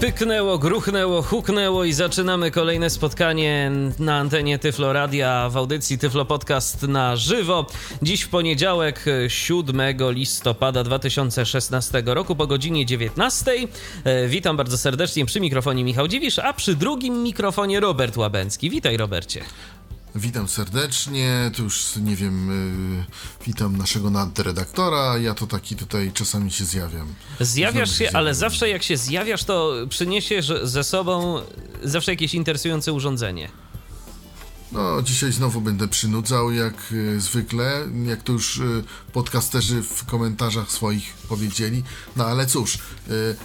Pyknęło, gruchnęło, huknęło i zaczynamy kolejne spotkanie na antenie Tyflo Radia w audycji Tyflo Podcast na żywo. Dziś w poniedziałek 7 listopada 2016 roku po godzinie 19. E, Witam bardzo serdecznie przy mikrofonie Michał Dziwisz, a przy drugim mikrofonie Robert Łabęcki. Witaj Robercie. Witam serdecznie, tu już nie wiem, y, witam naszego nadredaktora, ja to taki tutaj czasami się zjawiam. Zjawiasz Znowu się, ale zjawiam. zawsze jak się zjawiasz, to przyniesiesz ze sobą zawsze jakieś interesujące urządzenie. No, dzisiaj znowu będę przynudzał, jak y, zwykle, jak to już y, podcasterzy w komentarzach swoich powiedzieli, no ale cóż, y,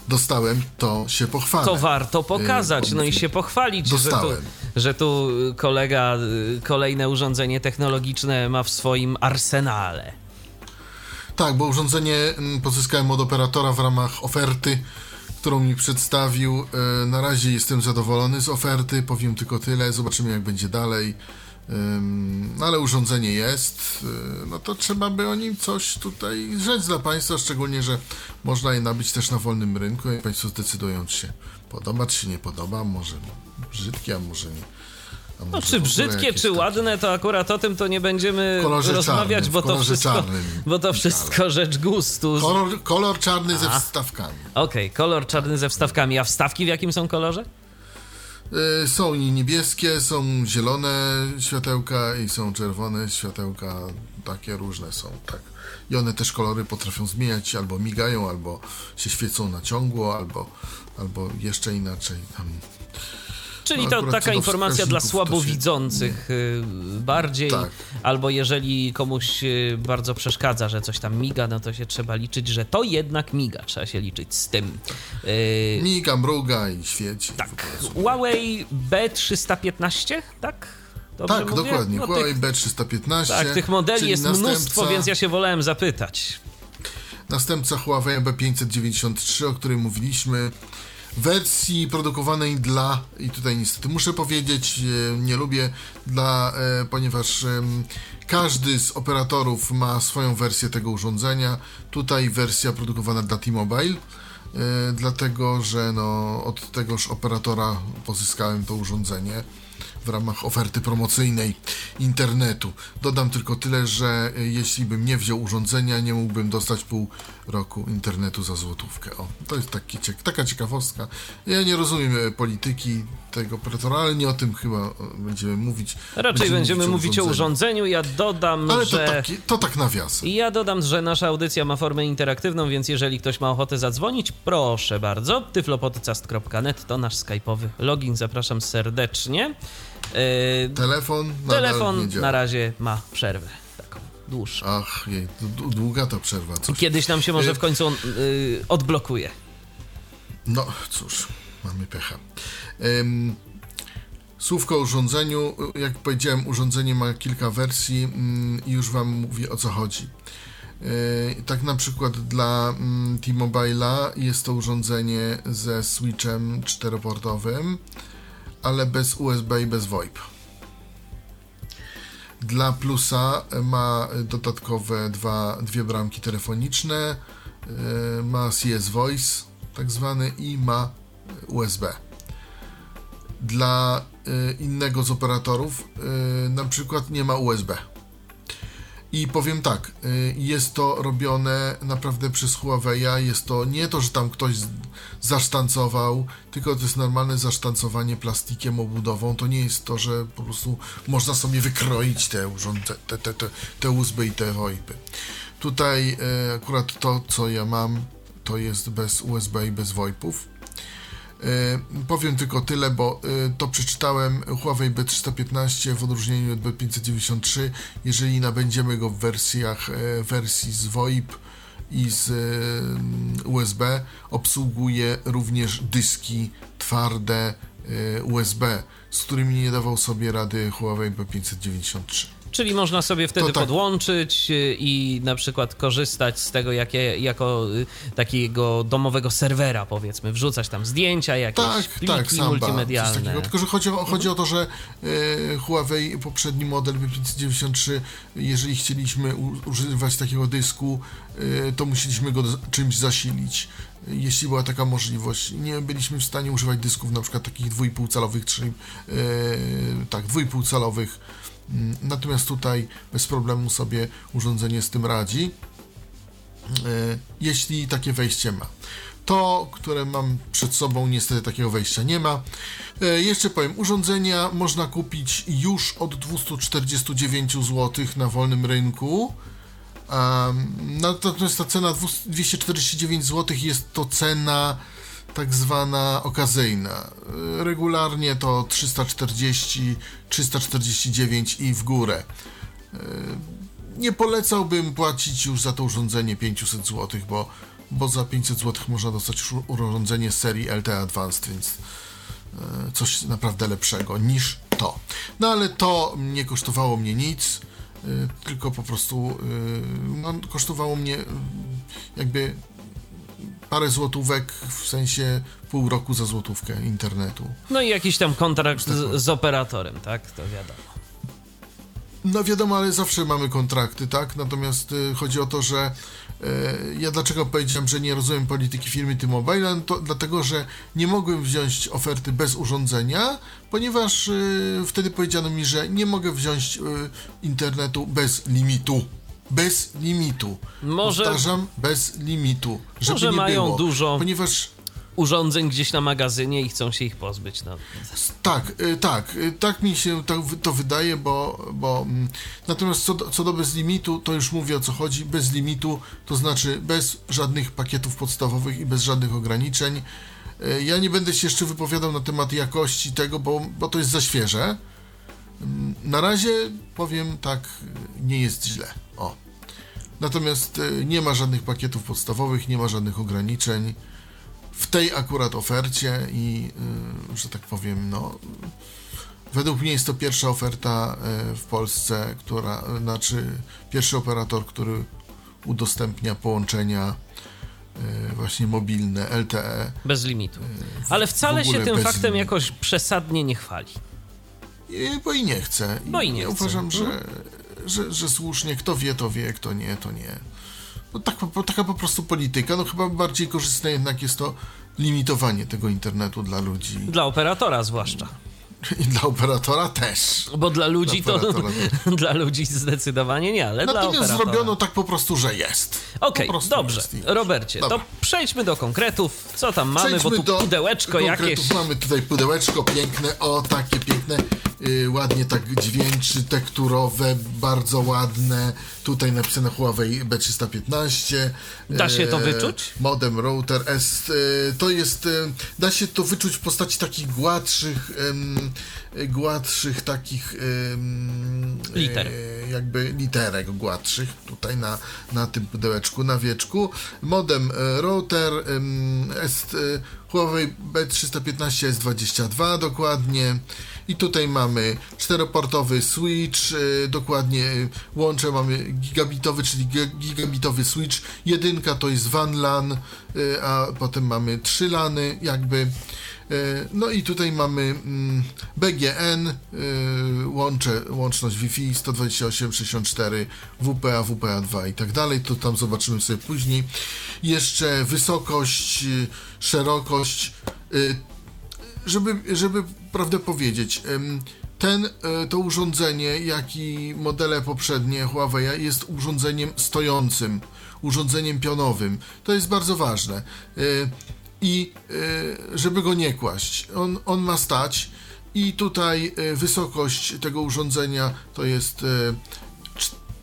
dostałem, to się pochwalę. To warto pokazać, no i się pochwalić, że tu, Dostałem. że tu kolega kolejne urządzenie technologiczne ma w swoim arsenale. Tak, bo urządzenie mm, pozyskałem od operatora w ramach oferty, którą mi przedstawił. E, Na razie jestem zadowolony z oferty, powiem tylko tyle, zobaczymy jak będzie dalej. No ale urządzenie jest, e, no to trzeba by o nim coś tutaj rzec dla Państwa, szczególnie, że można je nabyć też na wolnym rynku, jak Państwo zdecydują, czy się podoba, czy się nie podoba, może brzydkie, a może nie. A No, czy brzydkie, czy takie- ładne, to akurat o tym to nie będziemy kolorze rozmawiać, bo, to wszystko, czarnym. bo to wszystko rzecz gustu. Kolor, kolor czarny ze wstawkami. Okej, kolor czarny ze wstawkami, a wstawki w jakim są kolorze? Y, Są i niebieskie, są zielone światełka i są czerwone światełka, takie różne są, tak. I one też kolory potrafią zmieniać, albo migają, albo się świecą na ciągło, albo, albo jeszcze inaczej tam. Czyli No, to taka informacja dla słabowidzących y, bardziej, Tak. albo jeżeli komuś y, bardzo przeszkadza, że coś tam miga, no to się trzeba liczyć, że to jednak miga, trzeba się liczyć z tym. Y, Miga, mruga i świeci. tak, Huawei B315, tak? Dobrze Tak, mówię? dokładnie. No, Huawei tych, B315. tak, tych modeli jest następca, mnóstwo, więc ja się wolałem zapytać. Następca Huawei B593, o którym mówiliśmy. Wersji produkowanej dla, i tutaj niestety muszę powiedzieć, e, nie lubię, dla, e, ponieważ em, każdy z operatorów ma swoją wersję tego urządzenia. Tutaj wersja produkowana dla T-Mobile, e, dlatego że no, od tegoż operatora pozyskałem to urządzenie w ramach oferty promocyjnej internetu. Dodam tylko tyle, że e, jeśli bym nie wziął urządzenia, nie mógłbym dostać pół roku internetu za złotówkę. O, to jest taki, taka ciekawostka. Ja nie rozumiem e, polityki tego operatora, ale nie o tym chyba e, będziemy mówić. Raczej będziemy mówić o urządzeniu. Ja dodam, Ale że... to, taki, to tak nawiasem. Ja dodam, że nasza audycja ma formę interaktywną, więc jeżeli ktoś ma ochotę zadzwonić, proszę bardzo. tyflopodcast.net to nasz skype'owy login. Zapraszam serdecznie. Yy, Telefon na razie ma przerwę. Taką dłuższą. Ach, jej, długa to przerwa. Coś. Kiedyś nam się może w końcu on, yy, odblokuje. No cóż, mamy pecha. Ym, słówko o urządzeniu. Jak powiedziałem, urządzenie ma kilka wersji mm, i już Wam mówię o co chodzi. Yy, tak na przykład dla mm, T-Mobile'a jest to urządzenie ze switchem czteroportowym, ale bez USB i bez VoIP. Dla Plusa ma dodatkowe dwa, dwie bramki telefoniczne, yy, ma CS Voice tak zwany i ma USB. Dla y, innego z operatorów y, na przykład nie ma USB. I powiem tak, y, jest to robione naprawdę przez Huawei'a, jest to nie to, że tam ktoś zasztancował, tylko to jest normalne zasztancowanie plastikiem, obudową, to nie jest to, że po prostu można sobie wykroić te urządzenia, te, te, te, te USB i te VoIPy. Tutaj y, akurat to, co ja mam, to jest bez USB i bez VoIPów. Y, Powiem tylko tyle, bo y, to przeczytałem Huawei B315 w odróżnieniu od B593. Jeżeli nabędziemy go w wersjach y, wersji z VoIP i z USB, obsługuje również dyski twarde USB, z którymi nie dawał sobie rady Huawei B593. Czyli można sobie wtedy tak. podłączyć y, i na przykład korzystać z tego jakie, jako y, takiego domowego serwera, powiedzmy, wrzucać tam zdjęcia, jakieś Tak, pliki tak, samba, multimedialne. Tylko, że chodzi o, chodzi o to, że e, Huawei, poprzedni model P593, jeżeli chcieliśmy u, używać takiego dysku, e, to musieliśmy go czymś zasilić. Jeśli była taka możliwość, nie byliśmy w stanie używać dysków na przykład takich 2,5 calowych, czy e, tak, 2,5 calowych. Mm, Natomiast tutaj bez problemu sobie urządzenie z tym radzi. E, jeśli takie wejście ma. To, które mam przed sobą, niestety takiego wejścia nie ma. E, Jeszcze powiem, urządzenia można kupić już od 249 zł na wolnym rynku. Natomiast ta cena 200 249 zł jest to cena tak zwana okazyjna. Regularnie to 340, 349 i w górę. E, Nie polecałbym płacić już za to urządzenie 500 zł, bo, bo za 500 zł można dostać już urządzenie z serii LTE Advanced, więc e, coś naprawdę lepszego niż to. No ale to nie kosztowało mnie nic, e, tylko po prostu no, kosztowało mnie jakby parę złotówek, w sensie pół roku za złotówkę internetu. No i jakiś tam kontrakt z, z operatorem, tak? To wiadomo. No wiadomo, ale zawsze mamy kontrakty, tak? Natomiast y, chodzi o to, że y, ja dlaczego powiedziałem, że nie rozumiem polityki firmy T-Mobile? No to dlatego, że nie mogłem wziąć oferty bez urządzenia, ponieważ y, wtedy powiedziano mi, że nie mogę wziąć y, internetu bez limitu. Bez limitu. Może- Powtarzam, bez limitu. Żeby Może nie mają było. dużo- Ponieważ Urządzeń gdzieś na magazynie i chcą się ich pozbyć. No. Tak, y, tak, y, tak mi się to, wydaje, bo, bo mm, natomiast co do, co do bez limitu, to już mówię o co chodzi. Bez limitu to znaczy bez żadnych pakietów podstawowych i bez żadnych ograniczeń. Y, Ja nie będę się jeszcze wypowiadał na temat jakości tego, bo, bo to jest za świeże. Mm, Na razie powiem tak, nie jest źle. O. Natomiast y, nie ma żadnych pakietów podstawowych, nie ma żadnych ograniczeń w tej akurat ofercie i, y, że tak powiem, no, według mnie jest to pierwsza oferta y, w Polsce, która, znaczy pierwszy operator, który udostępnia połączenia właśnie mobilne LTE. Bez limitu. Ale wcale się tym faktem limitu. jakoś przesadnie nie chwali. I, bo i nie chce. Bo i nie ja chce. uważam, że, że, że słusznie, kto wie, to wie, kto nie, to nie. No tak, po- taka po prostu polityka. No chyba bardziej korzystne jednak jest to limitowanie tego internetu dla ludzi. Dla operatora zwłaszcza. I dla operatora też. Bo dla ludzi Dla to. dla ludzi zdecydowanie nie, ale dla Natomiast operatora. zrobiono tak po prostu, że jest. Okej, prostu dobrze. jest Robercie, Dobra. to przejdźmy do konkretów. Co tam mamy, Przejdźmy bo tu do pudełeczko konkretów. jakieś. Mamy tutaj pudełeczko piękne, o takie piękne, ładnie tak dźwięczy, tekturowe, bardzo ładne. Tutaj napisane Huawei B315. Da się to yy, wyczuć? Modem router S. Yy, to jest, da się to wyczuć w postaci takich gładszych, gładszych takich Liter. jakby literek gładszych tutaj na, na tym pudełeczku, na wieczku. Modem e, router e, Huawei B315 S22 dokładnie. I tutaj mamy czteroportowy switch, e, dokładnie łącze mamy gigabitowy, czyli gi- gigabitowy switch. Jedynka to jest WAN LAN, e, a potem mamy trzy LANy jakby. E, No i tutaj mamy mm, BGN, y, łącze, łączność Wi-Fi 128.64, WPA, WPA2 i tak dalej. To tam zobaczymy sobie później. Jeszcze wysokość, y, szerokość. Żeby, żeby prawdę powiedzieć, ten, y, to urządzenie, jak i modele poprzednie Huawei jest urządzeniem stojącym, urządzeniem pionowym. To jest bardzo ważne. Y, I y, żeby go nie kłaść, on, on ma stać i tutaj wysokość tego urządzenia to jest y,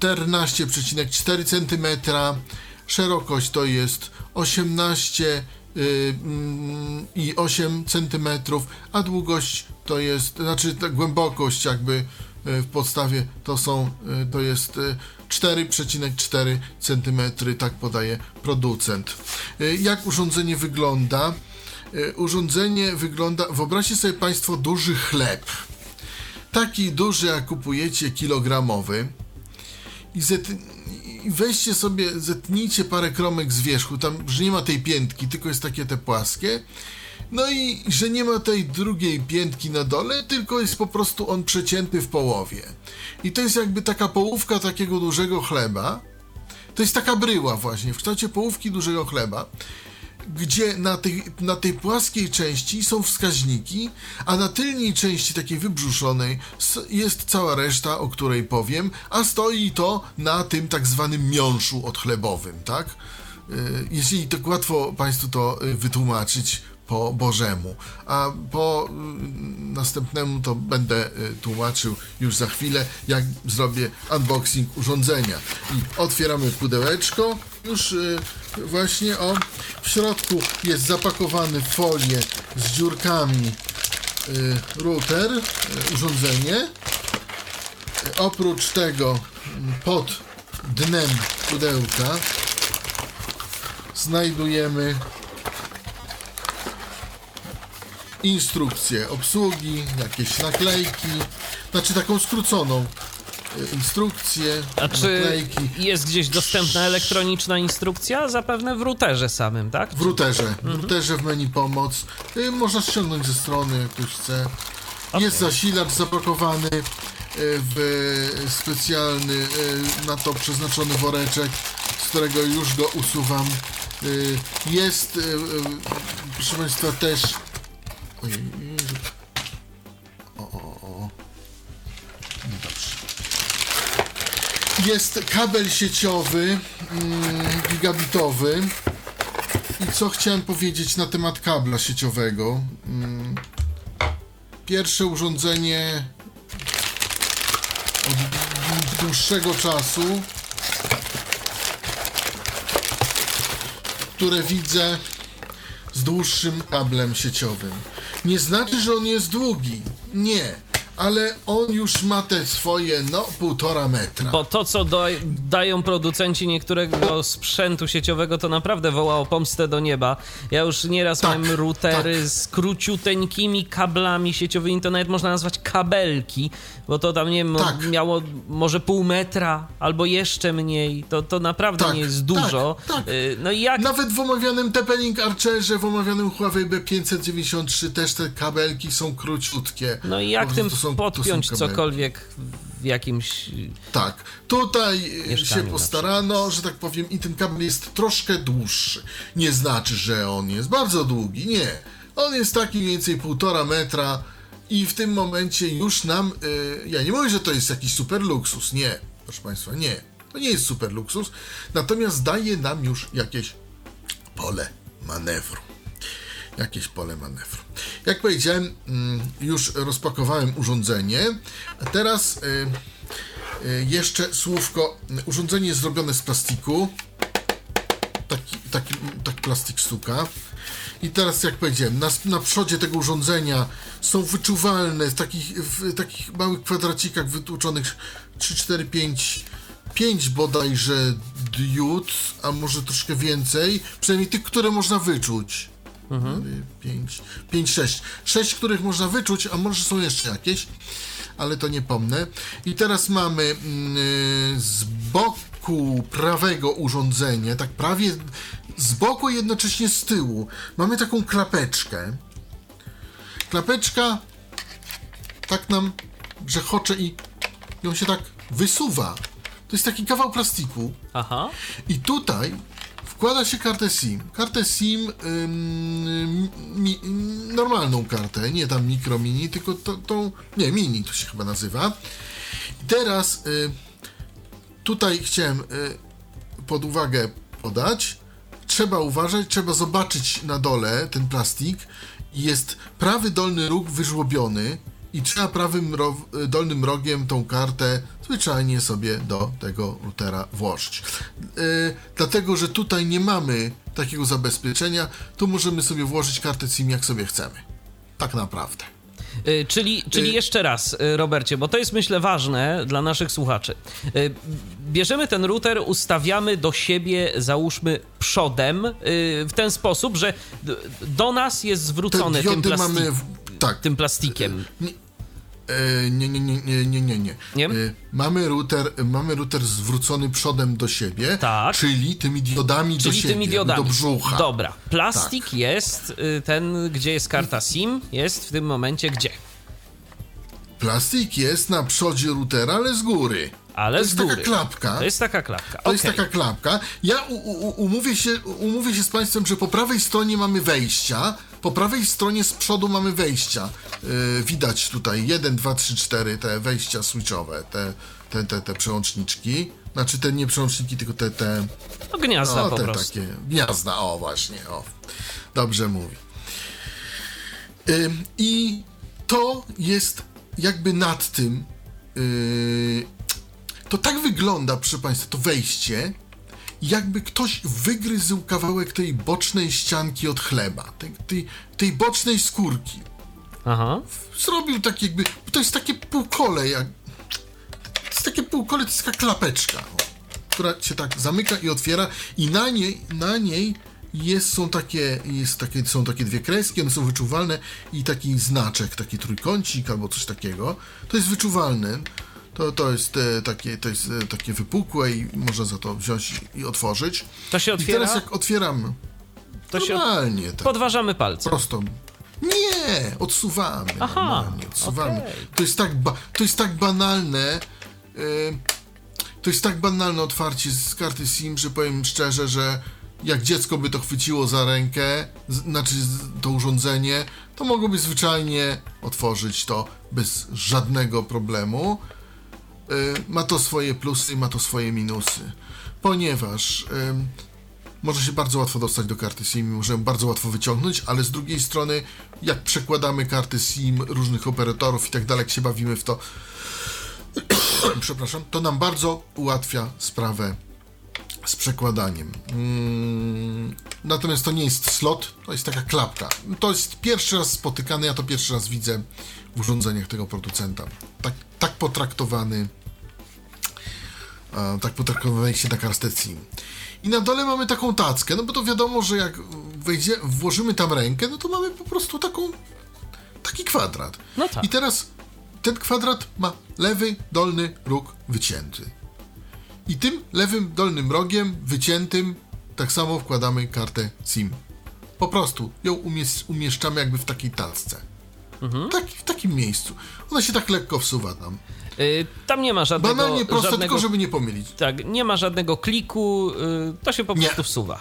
14,4 cm, szerokość to jest 18 y, mm, i 8 cm, a długość to jest, znaczy ta głębokość jakby y, w podstawie to są, y, to jest y, 4,4 cm, tak podaje producent. Y, Jak urządzenie wygląda? Y, Urządzenie wygląda, wyobraźcie sobie Państwo duży chleb. taki duży, jak kupujecie, kilogramowy i, zet, weźcie sobie, zetnijcie parę kromek z wierzchu, tam, że nie ma tej piętki, tylko jest takie te płaskie, no i że nie ma tej drugiej piętki na dole, tylko jest po prostu on przecięty w połowie. I to jest jakby taka połówka takiego dużego chleba. To jest taka bryła właśnie, w kształcie połówki dużego chleba, gdzie na tej, na tej płaskiej części są wskaźniki, a na tylnej części takiej wybrzuszonej jest cała reszta, o której powiem, a stoi to na tym tak zwanym miąższu odchlebowym, tak? Y, Jeśli tak łatwo Państwu to y, wytłumaczyć po Bożemu, a po y, następnemu to będę tłumaczył już za chwilę, jak zrobię unboxing urządzenia. I otwieramy pudełeczko, już y, właśnie o, w środku jest zapakowany w folię z dziurkami y, router, y, urządzenie. Oprócz tego mm, pod dnem pudełka znajdujemy instrukcję obsługi, jakieś naklejki, znaczy taką skróconą instrukcję, A czy naklejki jest gdzieś dostępna elektroniczna instrukcja? Zapewne w routerze samym, tak? w routerze, w routerze w menu pomoc. Y, można ściągnąć ze strony, jak ktoś chce. Jest zasilacz zapakowany y, w specjalny y, na to przeznaczony woreczek, z którego już go usuwam. Jest, proszę Państwa, też. Jest kabel sieciowy, mm, gigabitowy. I co chciałem powiedzieć na temat kabla sieciowego? Mm, Pierwsze urządzenie od dłuższego czasu, które widzę z dłuższym kablem sieciowym. Nie znaczy, że on jest długi. Nie. Ale on już ma te swoje, no, półtora metra. Bo to, co dają producenci niektóregosprzętu sieciowego, to naprawdę wołało pomstę do nieba. Ja już nieraz Tak, miałem routery z króciuteńkimi kablami sieciowymi, to nawet można nazwać kabelki, bo to tam, nie wiem, Tak. miało może pół metra albo jeszcze mniej. To, to naprawdę Tak, nie jest tak, dużo. tak. Y, No i jak Nawet w omawianym TP-Link Archerze, w omawianym Huawei B593 też te kabelki są króciutkie. No i jak tym są- to są podpiąć cokolwiek w jakimś... Tak, tutaj Mieszkaniu się postarano, że tak powiem, i ten kabel jest troszkę dłuższy. Nie znaczy, że on jest bardzo długi, nie. On jest taki mniej więcej półtora metra i w tym momencie już nam, y, ja nie mówię, że to jest jakiś super luksus, nie, proszę Państwa, nie. To nie jest super luksus, natomiast daje nam już jakieś pole manewru. Jakieś pole manewru. Jak powiedziałem, mm, już rozpakowałem urządzenie, a teraz y, y, jeszcze słówko. Urządzenie jest zrobione z plastiku. Taki, taki, tak plastik stuka. I teraz, jak powiedziałem, na, na przodzie tego urządzenia są wyczuwalne w takich, w takich małych kwadracikach wytłuczonych 3, 4, 5, 5 bodajże diod, a może troszkę więcej. Przynajmniej tych, które można wyczuć. 5, 5, 6. 6, których można wyczuć, a może są jeszcze jakieś, ale to nie pomnę. I teraz mamy mm, z boku prawego urządzenia, tak prawie z boku jednocześnie z tyłu, mamy taką klapeczkę. Klapeczka tak nam grzechocze i ją się tak wysuwa. To jest taki kawał plastiku. Aha. I tutaj wkłada się kartę SIM. Kartę SIM, ym, mi, normalną kartę, nie tam mikro mini, tylko to, tą, nie, mini to się chyba nazywa. I teraz y, tutaj chciałem y, pod uwagę podać, trzeba uważać, trzeba zobaczyć na dole ten plastik. Jest prawy dolny róg wyżłobiony i trzeba prawym ro, dolnym rogiem tą kartę zwyczajnie sobie do tego routera włożyć. Yy, dlatego, że tutaj nie mamy takiego zabezpieczenia, tu możemy sobie włożyć kartę SIM jak sobie chcemy. Tak naprawdę. Y, Czyli, czyli Y- jeszcze raz, y, Robercie, bo to jest myślę ważne dla naszych słuchaczy. Y, Bierzemy ten router, ustawiamy do siebie, załóżmy przodem, y, w ten sposób, że do nas jest zwrócony tym, diody plastik, mamy. W, tak. tym plastikiem. Nie, E, nie, nie, nie, nie, nie, nie. nie. Nie? E, mamy, router, mamy router zwrócony przodem do siebie, Tak. czyli tymi diodami do Czyli siebie, tymi diodami. do brzucha. Dobra. Plastik Tak. jest y, ten, gdzie jest karta SIM, jest w tym momencie gdzie? Plastik jest na przodzie routera, ale z góry. Ale to z jest góry. taka klapka. To jest taka klapka. To jest okej. taka klapka. Ja u, u, umówię, się, umówię się z Państwem, że po prawej stronie mamy wejścia, po prawej stronie z przodu mamy wejścia. Yy, widać tutaj 1, 2, 3, 4 te wejścia switchowe, te, te, te, te przełączniki. Znaczy te nie przełączniki, tylko te, te, No gniazda o, po te prostu. takie gniazda, o właśnie, o. Dobrze mówi. Ym, I to jest jakby nad tym. Yy, to tak wygląda, proszę Państwa, to wejście, jakby ktoś wygryzł kawałek tej bocznej ścianki od chleba, tej, tej, tej bocznej skórki. Aha. Zrobił tak jakby, to jest takie półkole, jak, to jest takie półkole, to jest taka klapeczka, która się tak zamyka i otwiera i na niej, na niej jest, są takie, jest takie, są takie dwie kreski, one są wyczuwalne i taki znaczek, taki trójkącik albo coś takiego, to jest wyczuwalne. To, to jest e, takie, to jest e, takie wypukłe i można za to wziąć i, i otworzyć. To się I otwiera? teraz jak otwieram, To się normalnie tak. podważamy palce. Prosto. Nie, odsuwamy. Aha, normalnie, odsuwamy. okej. To, jest tak ba- to jest tak banalne. y, to jest tak banalne otwarcie z karty SIM, że powiem szczerze, że jak dziecko by to chwyciło za rękę, z, znaczy to urządzenie, to mogłoby zwyczajnie otworzyć to bez żadnego problemu. Y, ma to swoje plusy, ma to swoje minusy, ponieważ może się bardzo łatwo dostać do karty SIM, możemy bardzo łatwo wyciągnąć, ale z drugiej strony, jak przekładamy karty SIM różnych operatorów i tak dalej, jak się bawimy w to, przepraszam, to nam bardzo ułatwia sprawę z przekładaniem. Mm, natomiast to nie jest slot, to jest taka klapka. To jest pierwszy raz spotykany, ja to pierwszy raz widzę w urządzeniach tego producenta. Tak, tak potraktowany a, tak potraktowany się na kartę SIM. I na dole mamy taką tackę, no bo to wiadomo, że jak wejdzie, włożymy tam rękę, no to mamy po prostu taką, taki kwadrat. No tak. I teraz ten kwadrat ma lewy dolny róg wycięty. I tym lewym dolnym rogiem wyciętym tak samo wkładamy kartę SIM. Po prostu ją umies- umieszczamy jakby w takiej tacce. Mhm. Tak, w takim miejscu. Ona się tak lekko wsuwa tam. Y, tam nie ma żadnego... Banalnie prosto, żadnego... tylko żeby nie pomylić. Tak, nie ma żadnego kliku, y, to się po Nie. prostu wsuwa.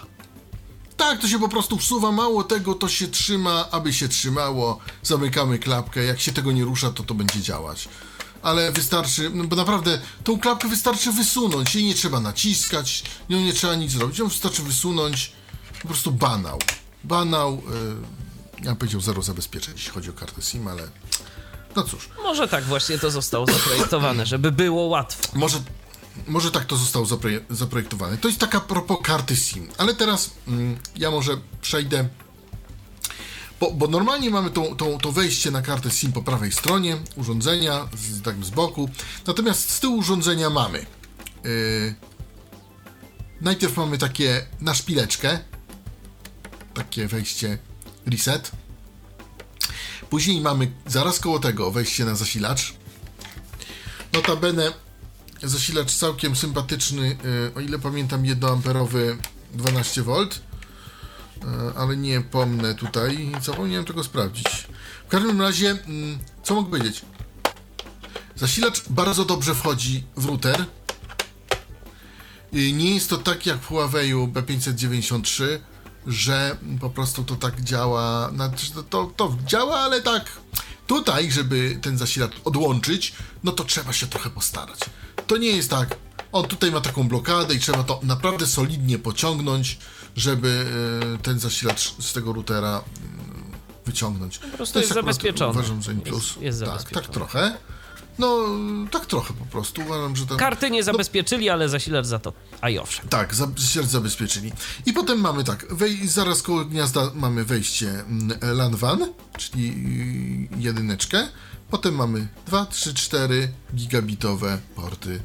Tak, to się po prostu wsuwa, mało tego, to się trzyma, aby się trzymało, zamykamy klapkę, jak się tego nie rusza, to to będzie działać. Ale wystarczy, no bo naprawdę tą klapkę wystarczy wysunąć, jej nie trzeba naciskać, nią nie trzeba nic zrobić, ją wystarczy wysunąć, po prostu banał. Banał, yy, ja bym powiedział zero zabezpieczeń, jeśli chodzi o kartę SIM, ale no cóż, Może tak właśnie to zostało zaprojektowane, żeby było łatwo. może, może tak to zostało zaproje- zaprojektowane. To jest taka propos karty SIM, ale teraz mm, ja może przejdę. Bo, bo normalnie mamy tą, tą, to wejście na kartę SIM po prawej stronie urządzenia, z, tak z boku. Natomiast z tyłu urządzenia mamy. Yy, najpierw mamy takie na szpileczkę. Takie wejście reset. Później mamy zaraz koło tego wejście na zasilacz. Notabene zasilacz całkiem sympatyczny, y, o ile pamiętam 1-amperowy 12V, y, ale nie pomnę tutaj, zapomniałem tego sprawdzić. W każdym razie, mm, co mogę powiedzieć? Zasilacz bardzo dobrze wchodzi w router. Nie jest to tak jak w Huawei'u B593, że po prostu to tak działa. Znaczy, to, to, to działa, ale tak. Tutaj, żeby ten zasilacz odłączyć, no to trzeba się trochę postarać. To nie jest tak. On tutaj ma taką blokadę i trzeba to naprawdę solidnie pociągnąć, żeby e, ten zasilacz z tego routera mm, wyciągnąć. Po prostu jest zabezpieczony. Uważam, że Jest- plus. jest tak, tak zabezpieczony. trochę. No, tak trochę po prostu. Uważam, że ten. Karty nie zabezpieczyli, ale zasilacz za to. A i owszem. Tak, za, się zabezpieczyli. I potem mamy tak, wej, zaraz koło gniazda mamy wejście mm, LAN WAN, czyli y, jedyneczkę. Potem mamy 2, 3, 4 gigabitowe porty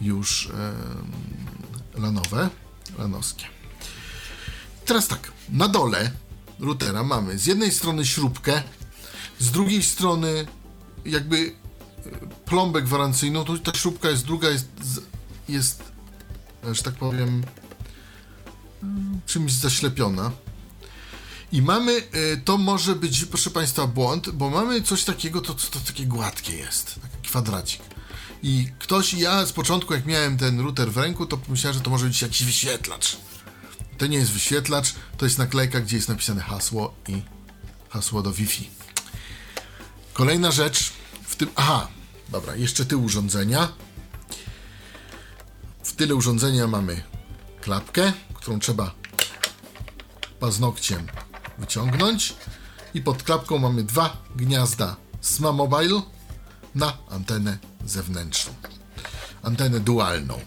już em, LANowe, LANowskie. Teraz tak, na dole routera mamy z jednej strony śrubkę, z drugiej strony jakby plombę gwarancyjną, to ta śrubka jest druga, jest, jest że tak powiem, czymś zaślepiona. I mamy, y, to może być, proszę Państwa, błąd, bo mamy coś takiego, to, to takie gładkie jest, taki kwadracik. I ktoś, ja z początku, jak miałem ten router w ręku, to pomyślałem, że to może być jakiś wyświetlacz. To nie jest wyświetlacz, to jest naklejka, gdzie jest napisane hasło i hasło do Wi-Fi. Kolejna rzecz w tym. Aha, dobra, jeszcze tył urządzenia. W tyle urządzenia mamy klapkę, którą trzeba paznokciem wyciągnąć. I pod klapką mamy dwa gniazda SMA Mobile na antenę zewnętrzną. Antenę dualną.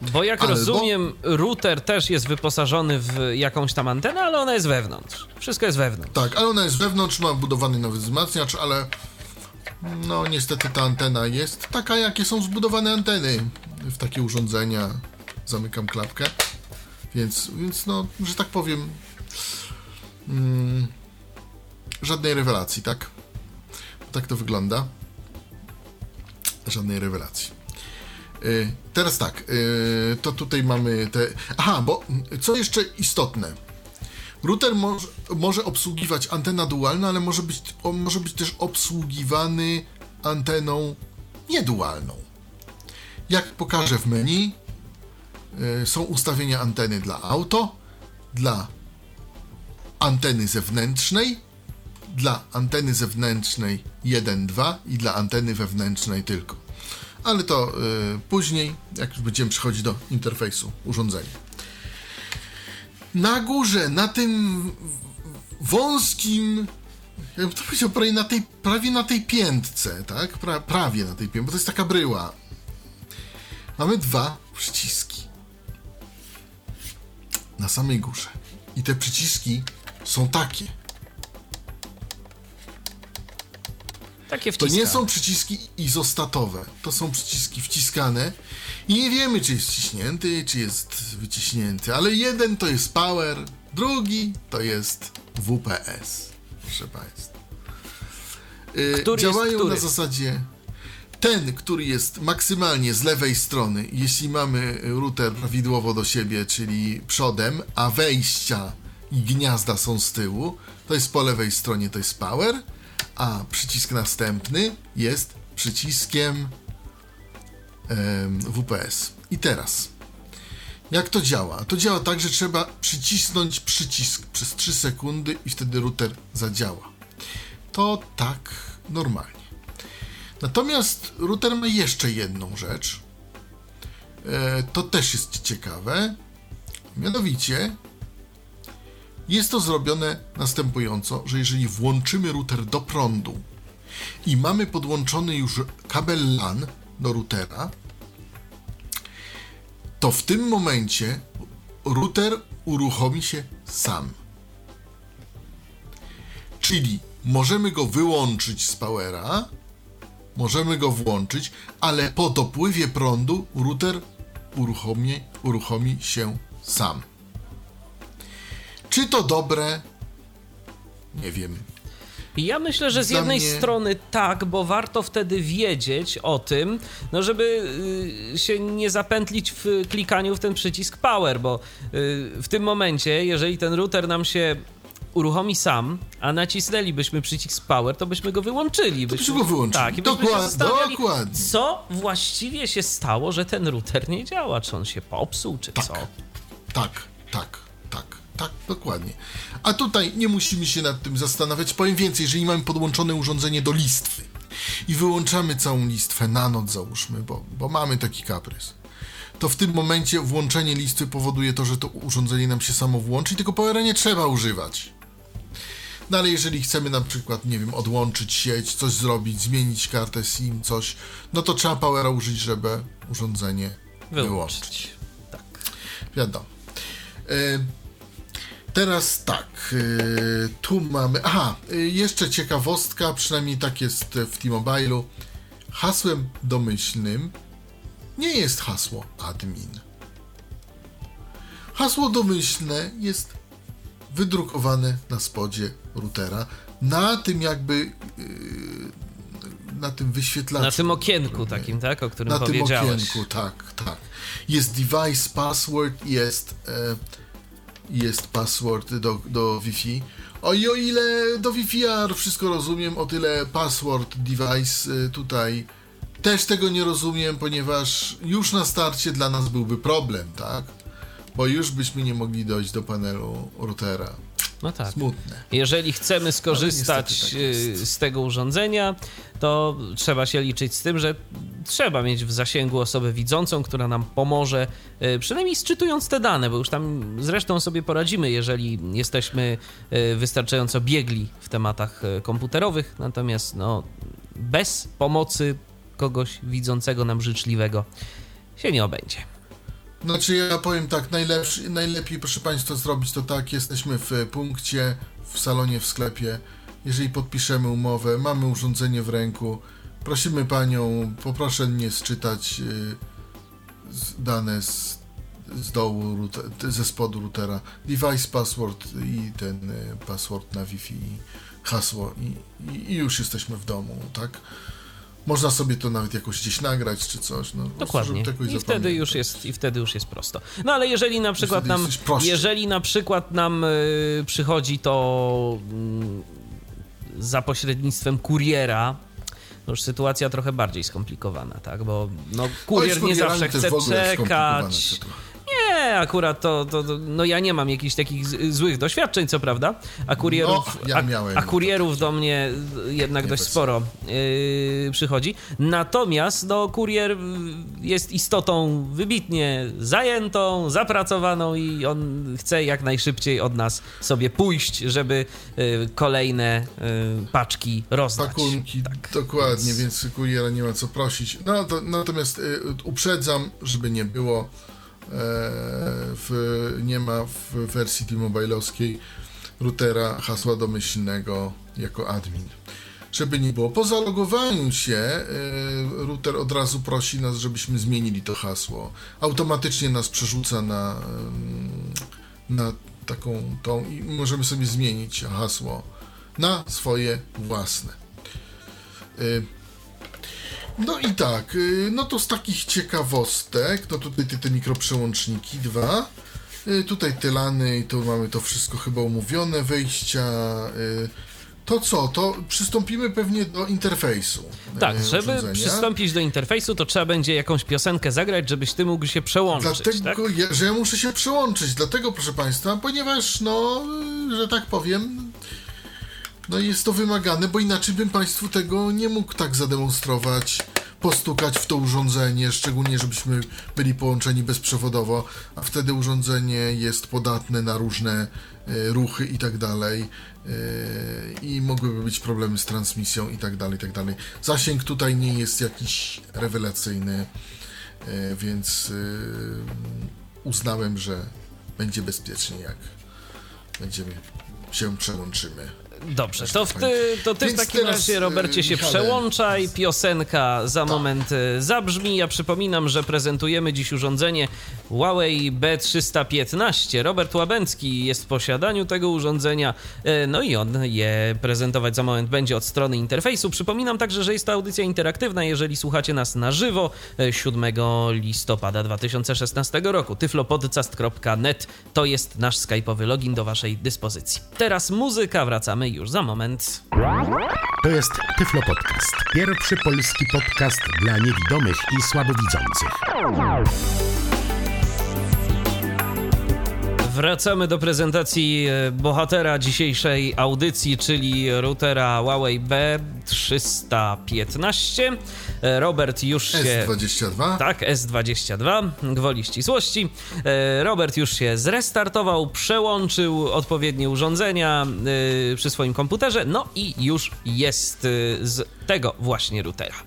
Bo jak Albo- rozumiem, router też jest wyposażony w jakąś tam antenę, ale ona jest wewnątrz. Wszystko jest wewnątrz. Tak, ale ona jest wewnątrz, ma wbudowany nowy wzmacniacz, ale no niestety ta antena jest taka, jakie są zbudowane anteny w takie urządzenia. Zamykam klapkę, więc, więc no, że tak powiem, mm, żadnej rewelacji, tak? Tak to wygląda. Żadnej rewelacji. Y, Teraz tak, y, to tutaj mamy te. Aha, bo co jeszcze istotne? Router może, może obsługiwać antena dualna, ale może być, może być też obsługiwany anteną niedualną. Jak pokażę w menu, y, są ustawienia anteny dla auto, dla anteny zewnętrznej, dla anteny zewnętrznej 1.2 i dla anteny wewnętrznej tylko. Ale to y, później, jak już będziemy przechodzić do interfejsu urządzenia na górze, na tym wąskim, jakbym to powiedział, prawie na tej, prawie na tej piętce, tak? Pra, prawie na tej piętce, bo to jest taka bryła. Mamy dwa przyciski. Na samej górze. I te przyciski są takie. Takie To nie są przyciski izostatowe, to są przyciski wciskane i nie wiemy, czy jest wciśnięty, czy jest wyciśnięty, ale jeden to jest power, drugi to jest WPS, proszę Państwa. Y, Który jest działają który? na zasadzie ten, który jest maksymalnie z lewej strony, jeśli mamy router prawidłowo do siebie, czyli przodem, a wejścia i gniazda są z tyłu, to jest po lewej stronie, to jest power, a przycisk następny jest przyciskiem em, WPS. I teraz, jak to działa? To działa tak, że trzeba przycisnąć przycisk przez 3 sekundy i wtedy router zadziała. To tak normalnie. Natomiast router ma jeszcze jedną rzecz. E, to też jest ciekawe. Mianowicie jest to zrobione następująco, że jeżeli włączymy router do prądu i mamy podłączony już kabel LAN do routera, to w tym momencie router uruchomi się sam. Czyli możemy go wyłączyć z powera, możemy go włączyć, ale po dopływie prądu router uruchomi, uruchomi się sam. Czy to dobre? Nie wiem. Ja myślę, że z jednej mnie- strony tak, bo warto wtedy wiedzieć o tym, no żeby y, się nie zapętlić w klikaniu w ten przycisk power, bo y, w tym momencie, jeżeli ten router nam się uruchomi sam, a nacisnęlibyśmy przycisk power, to byśmy go wyłączyli. byśmy go wyłączyli. Tak, i byśmy się Dokład- zastanawiali, dokładnie. co właściwie się stało, że ten router nie działa, czy on się popsuł, czy Tak. co. Tak, tak, tak, tak, dokładnie. A tutaj nie musimy się nad tym zastanawiać. Powiem więcej, jeżeli mamy podłączone urządzenie do listwy i wyłączamy całą listwę na noc, załóżmy, bo, bo mamy taki kaprys, to w tym momencie włączenie listwy powoduje to, że to urządzenie nam się samo włączy i tego powera nie trzeba używać. No ale jeżeli chcemy na przykład, nie wiem, odłączyć sieć, coś zrobić, zmienić kartę SIM, coś, no to trzeba powera użyć, żeby urządzenie wyłączyć. Wyłączyć. Tak. Wiadomo. E, teraz tak, e, tu mamy. Aha, e, jeszcze ciekawostka, przynajmniej tak jest w T-Mobile'u. Hasłem domyślnym nie jest hasło admin. Hasło domyślne jest wydrukowane na spodzie routera. Na tym jakby yy, na tym wyświetlaczu. Na tym okienku takim, tak? O którym na powiedziałeś. Na tym okienku, tak, tak. Jest device, password, jest, e, jest password do, do Wi-Fi. O i o ile do Wi-Fi ja wszystko rozumiem, o tyle password device e, tutaj też tego nie rozumiem, ponieważ już na starcie dla nas byłby problem, tak? Bo już byśmy nie mogli dojść do panelu routera. No tak. Smutne. Jeżeli chcemy skorzystać tak y, z tego urządzenia, to trzeba się liczyć z tym, że trzeba mieć w zasięgu osobę widzącą, która nam pomoże, y, przynajmniej sczytując te dane, bo już tam zresztą sobie poradzimy, jeżeli jesteśmy y, wystarczająco biegli w tematach komputerowych. Natomiast no, bez pomocy kogoś widzącego nam życzliwego się nie obędzie. Znaczy ja powiem tak, najlepszy, najlepiej proszę Państwa zrobić to tak, jesteśmy w punkcie, w salonie, w sklepie, jeżeli podpiszemy umowę, mamy urządzenie w ręku, prosimy Panią, poproszę mnie sczytać yy, dane z, z dołu, ze spodu routera, device password i ten y, password na Wi-Fi, hasło i, i, i już jesteśmy w domu, tak? Można sobie to nawet jakoś gdzieś nagrać czy coś. No, Dokładnie. I wtedy, już jest, I wtedy już jest prosto. No ale jeżeli na przykład nam, jeżeli na przykład nam y, przychodzi to y, za pośrednictwem kuriera, to już sytuacja trochę bardziej skomplikowana, tak? Bo no, kurier nie zawsze chce czekać. Nie, akurat to, to, to, no ja nie mam jakichś takich złych doświadczeń, co prawda, a kurierów, no, ja a, a, kurierów do mnie jednak nie dość sporo yy, przychodzi. Natomiast no, kurier jest istotą wybitnie zajętą, zapracowaną i on chce jak najszybciej od nas sobie pójść, żeby yy, kolejne yy, paczki rozdać. Pakunki, tak. dokładnie, więc... więc kuriera nie ma co prosić. No, to, natomiast y, uprzedzam, żeby nie było w, nie ma w wersji T-Mobile'owskiej routera hasła domyślnego jako admin. Żeby nie było. Po zalogowaniu się e, router od razu prosi nas, żebyśmy zmienili to hasło. Automatycznie nas przerzuca na, na taką tą i możemy sobie zmienić hasło na swoje własne. No i tak, y, no to z takich ciekawostek, no tutaj te, te mikroprzełączniki dwa, y, tutaj te lany i tu mamy to wszystko chyba umówione, wejścia, y, to co, to przystąpimy pewnie do interfejsu. Tak, żeby przystąpić do interfejsu, to trzeba będzie jakąś piosenkę zagrać, żebyś ty mógł się przełączyć. Dlatego, tak? ja, że ja muszę się przełączyć, dlatego proszę Państwa, ponieważ, no, że tak powiem, no jest to wymagane, bo inaczej bym Państwu tego nie mógł tak zademonstrować, postukać w to urządzenie, szczególnie żebyśmy byli połączeni bezprzewodowo, a wtedy urządzenie jest podatne na różne y, ruchy i tak dalej y, i mogłyby być problemy z transmisją i tak dalej, i tak dalej. Zasięg tutaj nie jest jakiś rewelacyjny, y, więc uznałem, że będzie bezpiecznie, jak będziemy się przełączymy. Dobrze, to, w ty, to ty w takim razie, Robercie, się Michale. przełączaj. Piosenka za tak. moment e, zabrzmi. Ja przypominam, że prezentujemy dziś urządzenie Huawei B315. Robert Łabęcki jest w posiadaniu tego urządzenia, e, no i on je prezentować za moment będzie od strony interfejsu. Przypominam także, że jest to audycja interaktywna, jeżeli słuchacie nas na żywo 7 e, listopada 2016 roku. tyflopodcast.net to jest nasz skype'owy login do waszej dyspozycji. Teraz muzyka, wracamy już za moment. To jest Tyflo Podcast. Pierwszy polski podcast dla niewidomych i słabowidzących. Wracamy do prezentacji e, bohatera dzisiejszej audycji, czyli routera Huawei B315. E, Robert już się... S22? Tak, S22, gwoli ścisłości. E, Robert już się zrestartował, przełączył odpowiednie urządzenia przy swoim komputerze, no i już jest z tego właśnie routera.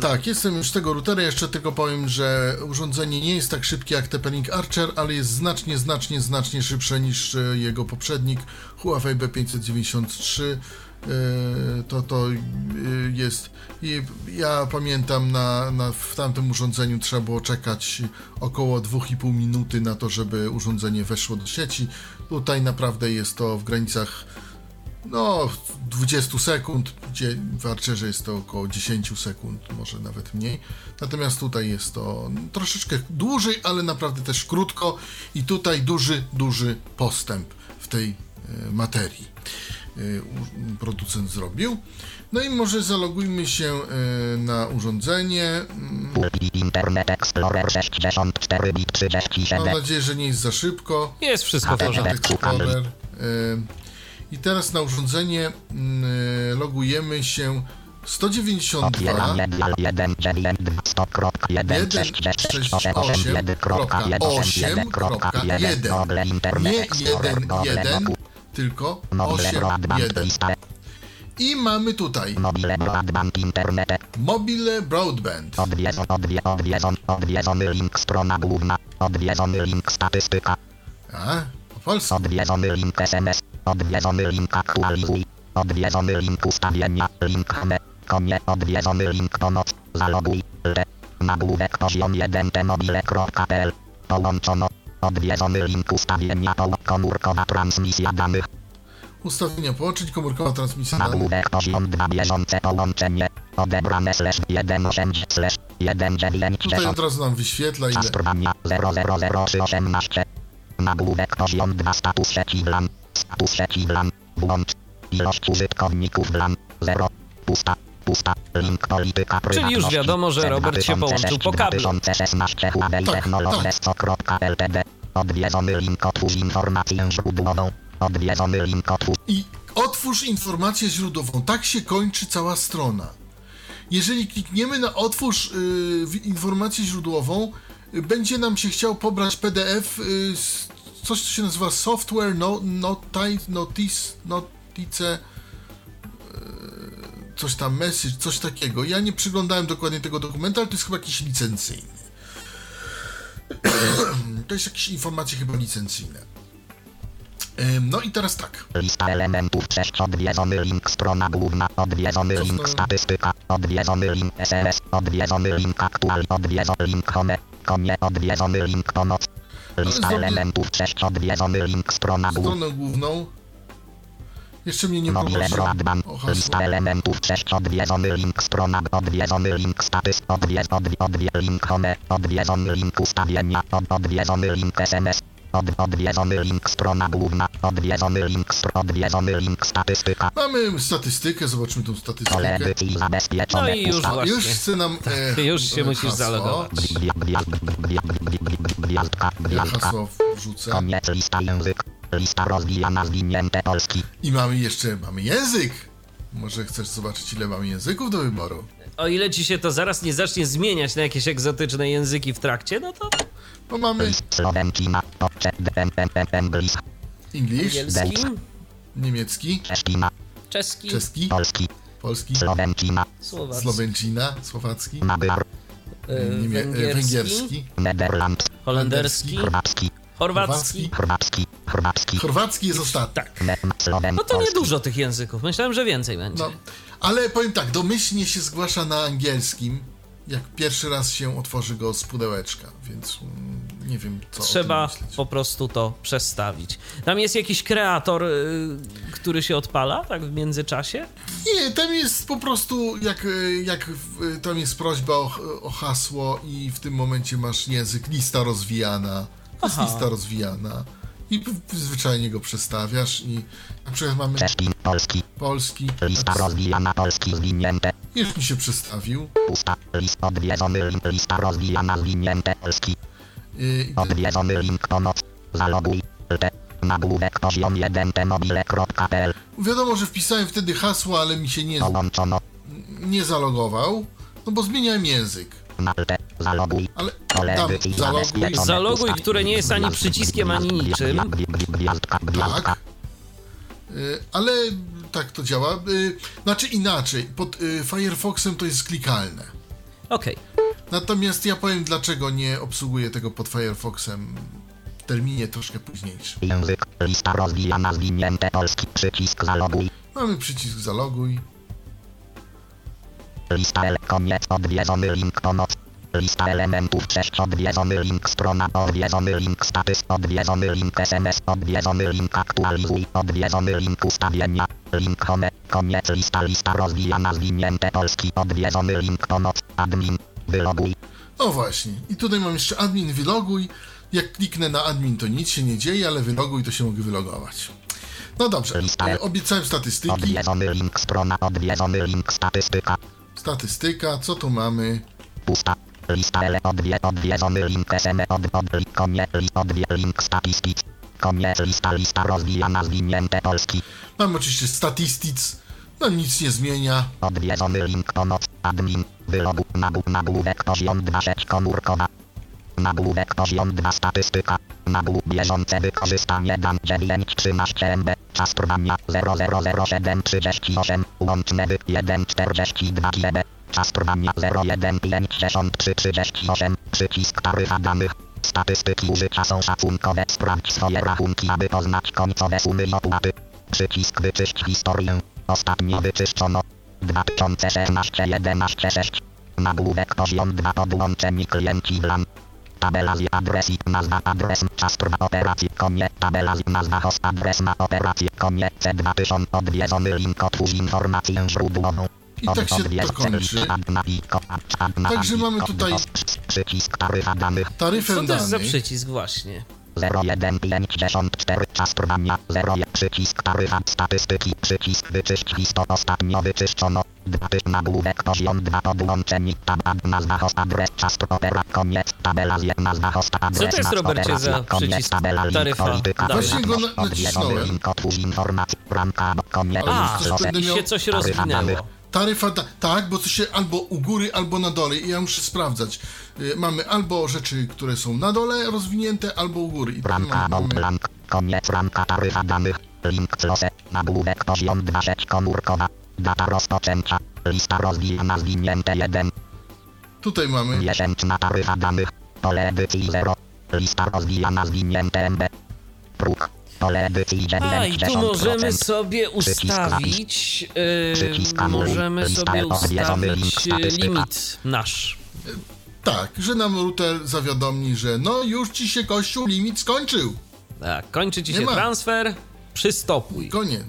Tak, jestem już tego routera. Jeszcze tylko powiem, że urządzenie nie jest tak szybkie jak TP-Link Archer, ale jest znacznie, znacznie, znacznie szybsze niż e, jego poprzednik Huawei B593. E, to to e, jest. I ja pamiętam, na, na, w tamtym urządzeniu trzeba było czekać około 2,5 minuty na to, żeby urządzenie weszło do sieci. Tutaj naprawdę jest to w granicach no 20 sekund, gdzie w Archerze jest to około 10 sekund, może nawet mniej. Natomiast tutaj jest to troszeczkę dłużej, ale naprawdę też krótko i tutaj duży, duży postęp w tej e, materii e, producent zrobił. No i może zalogujmy się e, na urządzenie. Internet Explorer 64 bit Mam 37. nadzieję, że nie jest za szybko. Jest wszystko w porządku. Explorer. E, I teraz na urządzenie mm, e, logujemy się 192 Otwieranie dial 1 9 2 1.668.1.1.1 Google Internet nie Explorer 1, Google 1, Doku tylko Mobile 8, Broadband 1. lista I mamy tutaj Mobile Broadband Internet mobile broadband. Odwiedzon, odwie, odwiedzon, odwiedzony link strona główna Odwiedzony link statystyka A, po polsku. Odwiedzony link SMS Odwiedzony link aktualizuj. Odwiedzony link ustawienia. Link chme Konie Odwiedzony link pomoc Zaloguj. Re Nagłówek poziom 1 tmobile.pl Połączono. Odwiedzony link ustawienia. To komórkowa transmisja danych. Ustawienia połączeń, komórkowa transmisja danych. Nagłówek poziom 2 bieżące połączenie. Odebrane slash 18 slash 19 Tutaj od razu nam wyświetla ile. Zastrowania 000318 Nagłówek poziom 2 status sieci WLAN Status sieci Włącz Ilość użytkowników WLAN 0 Pusta. Pusta. Link polityka Czyli już wiadomo, że Robert się połączył po kablu. 2016 Huawei Tak, Technologies Ltd Odwiedzony link otwórz informację źródłową. Odwiedzony link otwórz I otwórz informację źródłową. Tak się kończy cała strona. Jeżeli klikniemy na otwórz y, w- informację źródłową, y, będzie nam się chciał pobrać PDF, y, z- coś co się nazywa software no, notice, notice, notice, coś tam message, coś takiego. Ja nie przyglądałem dokładnie tego dokumentu, ale to jest chyba jakiś licencyjny. to jest jakieś informacje chyba licencyjne. No i teraz tak. Lista elementów 6 odwiedzony link strona główna odwiedzony link statystyka odwiedzony link SMS odwiedzony link aktual odwiedzony link home konie odwiedzony link pomoc lista znowu- elementów 6 odwiedzony link strona stronę główną. Jeszcze mnie nie Mobile broadband lista elementów 6 odwiedzony link strona odwiedzony link status odwiedz odwie, odwie link home odwiedzony link ustawienia od, odwiedzony link SMS od, odwiedzony link strona główna odwiedzony link odwiedzony link statystyka Mamy statystykę, zobaczmy tą pole statystykę. edycji zabezpieczone No i już pusta- A już Właśnie. chce nam e, Już się e, musisz zalogować. Gwiazdka, Ja gwiazdka. wrzucę. Koniec lista język. Lista rozwijana zwinięte polski. I mamy jeszcze, mamy język. Może chcesz zobaczyć, ile mamy języków do wyboru? O ile ci się to zaraz nie zacznie zmieniać na jakieś egzotyczne języki w trakcie, no to Bo mamy English. Angielski, niemiecki, czeski, czeski, Polski. polski, słowacki, słowacki, Magyar. e, niemie- e, węgierski, węgierski, Nederland. holenderski, Chorwacki. chorwacki. Chorwacki. Chorwacki. chorwacki jest ostatni. Tak. No to niedużo tych języków. Myślałem, że więcej będzie. No, ale powiem tak, domyślnie się zgłasza na angielskim, jak pierwszy raz się otworzy go z pudełeczka, więc mm, nie wiem, co Trzeba po prostu to przestawić. Tam jest jakiś kreator, y, który się odpala, tak w międzyczasie? Nie, tam jest po prostu, jak, e, jak w- tam jest prośba o, o hasło i w tym momencie masz język, lista rozwijana, to jest Aha. lista rozwijana i zwyczajnie go przestawiasz i na przykład mamy Czeszki. Polski. polski, Lista rozwijana polski zwinięte. już mi się przestawił Pusta. List odwiedzony link. Lista rozwijana zwinięte polski. i, i Odwiedzony link pomoc. Zaloguj. Te. Nagłówek poziom 1 tmobile.pl. wiadomo, że wpisałem wtedy hasło, ale mi się nie, Połączono. nie zalogował, no bo zmieniałem język, Malte. Zaloguj. ale tam zaloguj. Zaloguj, które nie jest ani przyciskiem, ani niczym. Tak, Y, ale tak to działa, Y, znaczy inaczej, pod y, Firefoxem to jest klikalne. Okej. Natomiast ja powiem, dlaczego nie obsługuję tego pod Firefoxem w terminie troszkę późniejszym. Język. Lista rozwijana zwinięte polski. Przycisk zaloguj. Mamy przycisk zaloguj. Lista L. Koniec. Odwiedzony link pomoc. Lista elementów 6 odwiedzony link strona odwiedzony link status odwiedzony link SMS odwiedzony link aktualizuj odwiedzony link ustawienia link home koniec lista lista rozwijana zwinięte polski odwiedzony link pomoc admin wyloguj O właśnie. I tutaj mam jeszcze admin wyloguj. Jak kliknę na admin, to nic się nie dzieje, ale wyloguj, to się mogę wylogować. No dobrze. Obiecałem statystyki. odwiedzony link strona odwiedzony link statystyka Statystyka. Co tu mamy? pusta lista ele odwie odwiedzony link SM od od li- koniec li odwie link statistics koniec lista lista rozwijana zwinięte polski Mamy oczywiście statistics. No nic nie zmienia. Odwiedzony link pomoc, admin, wylogu, nagłó- nagłówek poziom 2 sieć komórkowa. Nagłówek poziom 2 statystyka. Nagłów bieżące wykorzystanie dan 9 13 MB. Czas trwania 0000738. Łączne wy 142 GB. Czas trwania 015338. Przycisk taryfa danych. Statystyki użycia są szacunkowe. Sprawdź swoje rachunki, aby poznać końcowe sumy i opłaty. Przycisk wyczyść historię. Ostatnio wyczyszczono. 2016 11 6. Nagłówek poziom 2 podłączeni klienci WLAN. Tabela z adres i nazwa adres czas trwa operacji konie tabela z nazwa host adres na operację konie C2000 odwiedzony link otwórz informację źródłową. I tak się to kończy. Także mamy tutaj Przycisk taryfa danych taryfę Co to jest za przycisk właśnie? 0154 czas trwania 01 przycisk taryfa statystyki przycisk wyczyść listo ostatnio wyczyszczono 2 typ nagłówek poziom 2 podłączeni tab ad nazwa host adres czas opera koniec tabela z nazwa host adres to jest, na Robercie, za koniec, przycisk tabela link taryfa polityka? Właśnie go nacisnąłem. link otwórz informacji ramka koniec A, się coś taryfa rozwinęło. Taryfa, da, tak, bo to się albo u góry, albo na dole i ja muszę sprawdzać. Y, mamy albo rzeczy, które są na dole rozwinięte, albo u góry. I Ramka mamy, blank. Koniec ramka taryfa danych. Link close. Nagłówek poziom 2 sieć komórkowa. Data rozpoczęcia. Lista rozwijana zwinięte 1. tutaj mamy Miesięczna taryfa danych. Pole edycji 0. Lista rozwijana zwinięte MB. Próg. Pole edycji 90%. A, i tu możemy sobie ustawić, yy, możemy sobie ustawić statystyka. limit nasz. tak, że nam router zawiadomi, że no już ci się kościół limit skończył. Tak, kończy ci Nie się ma. transfer, przystopuj. Koniec.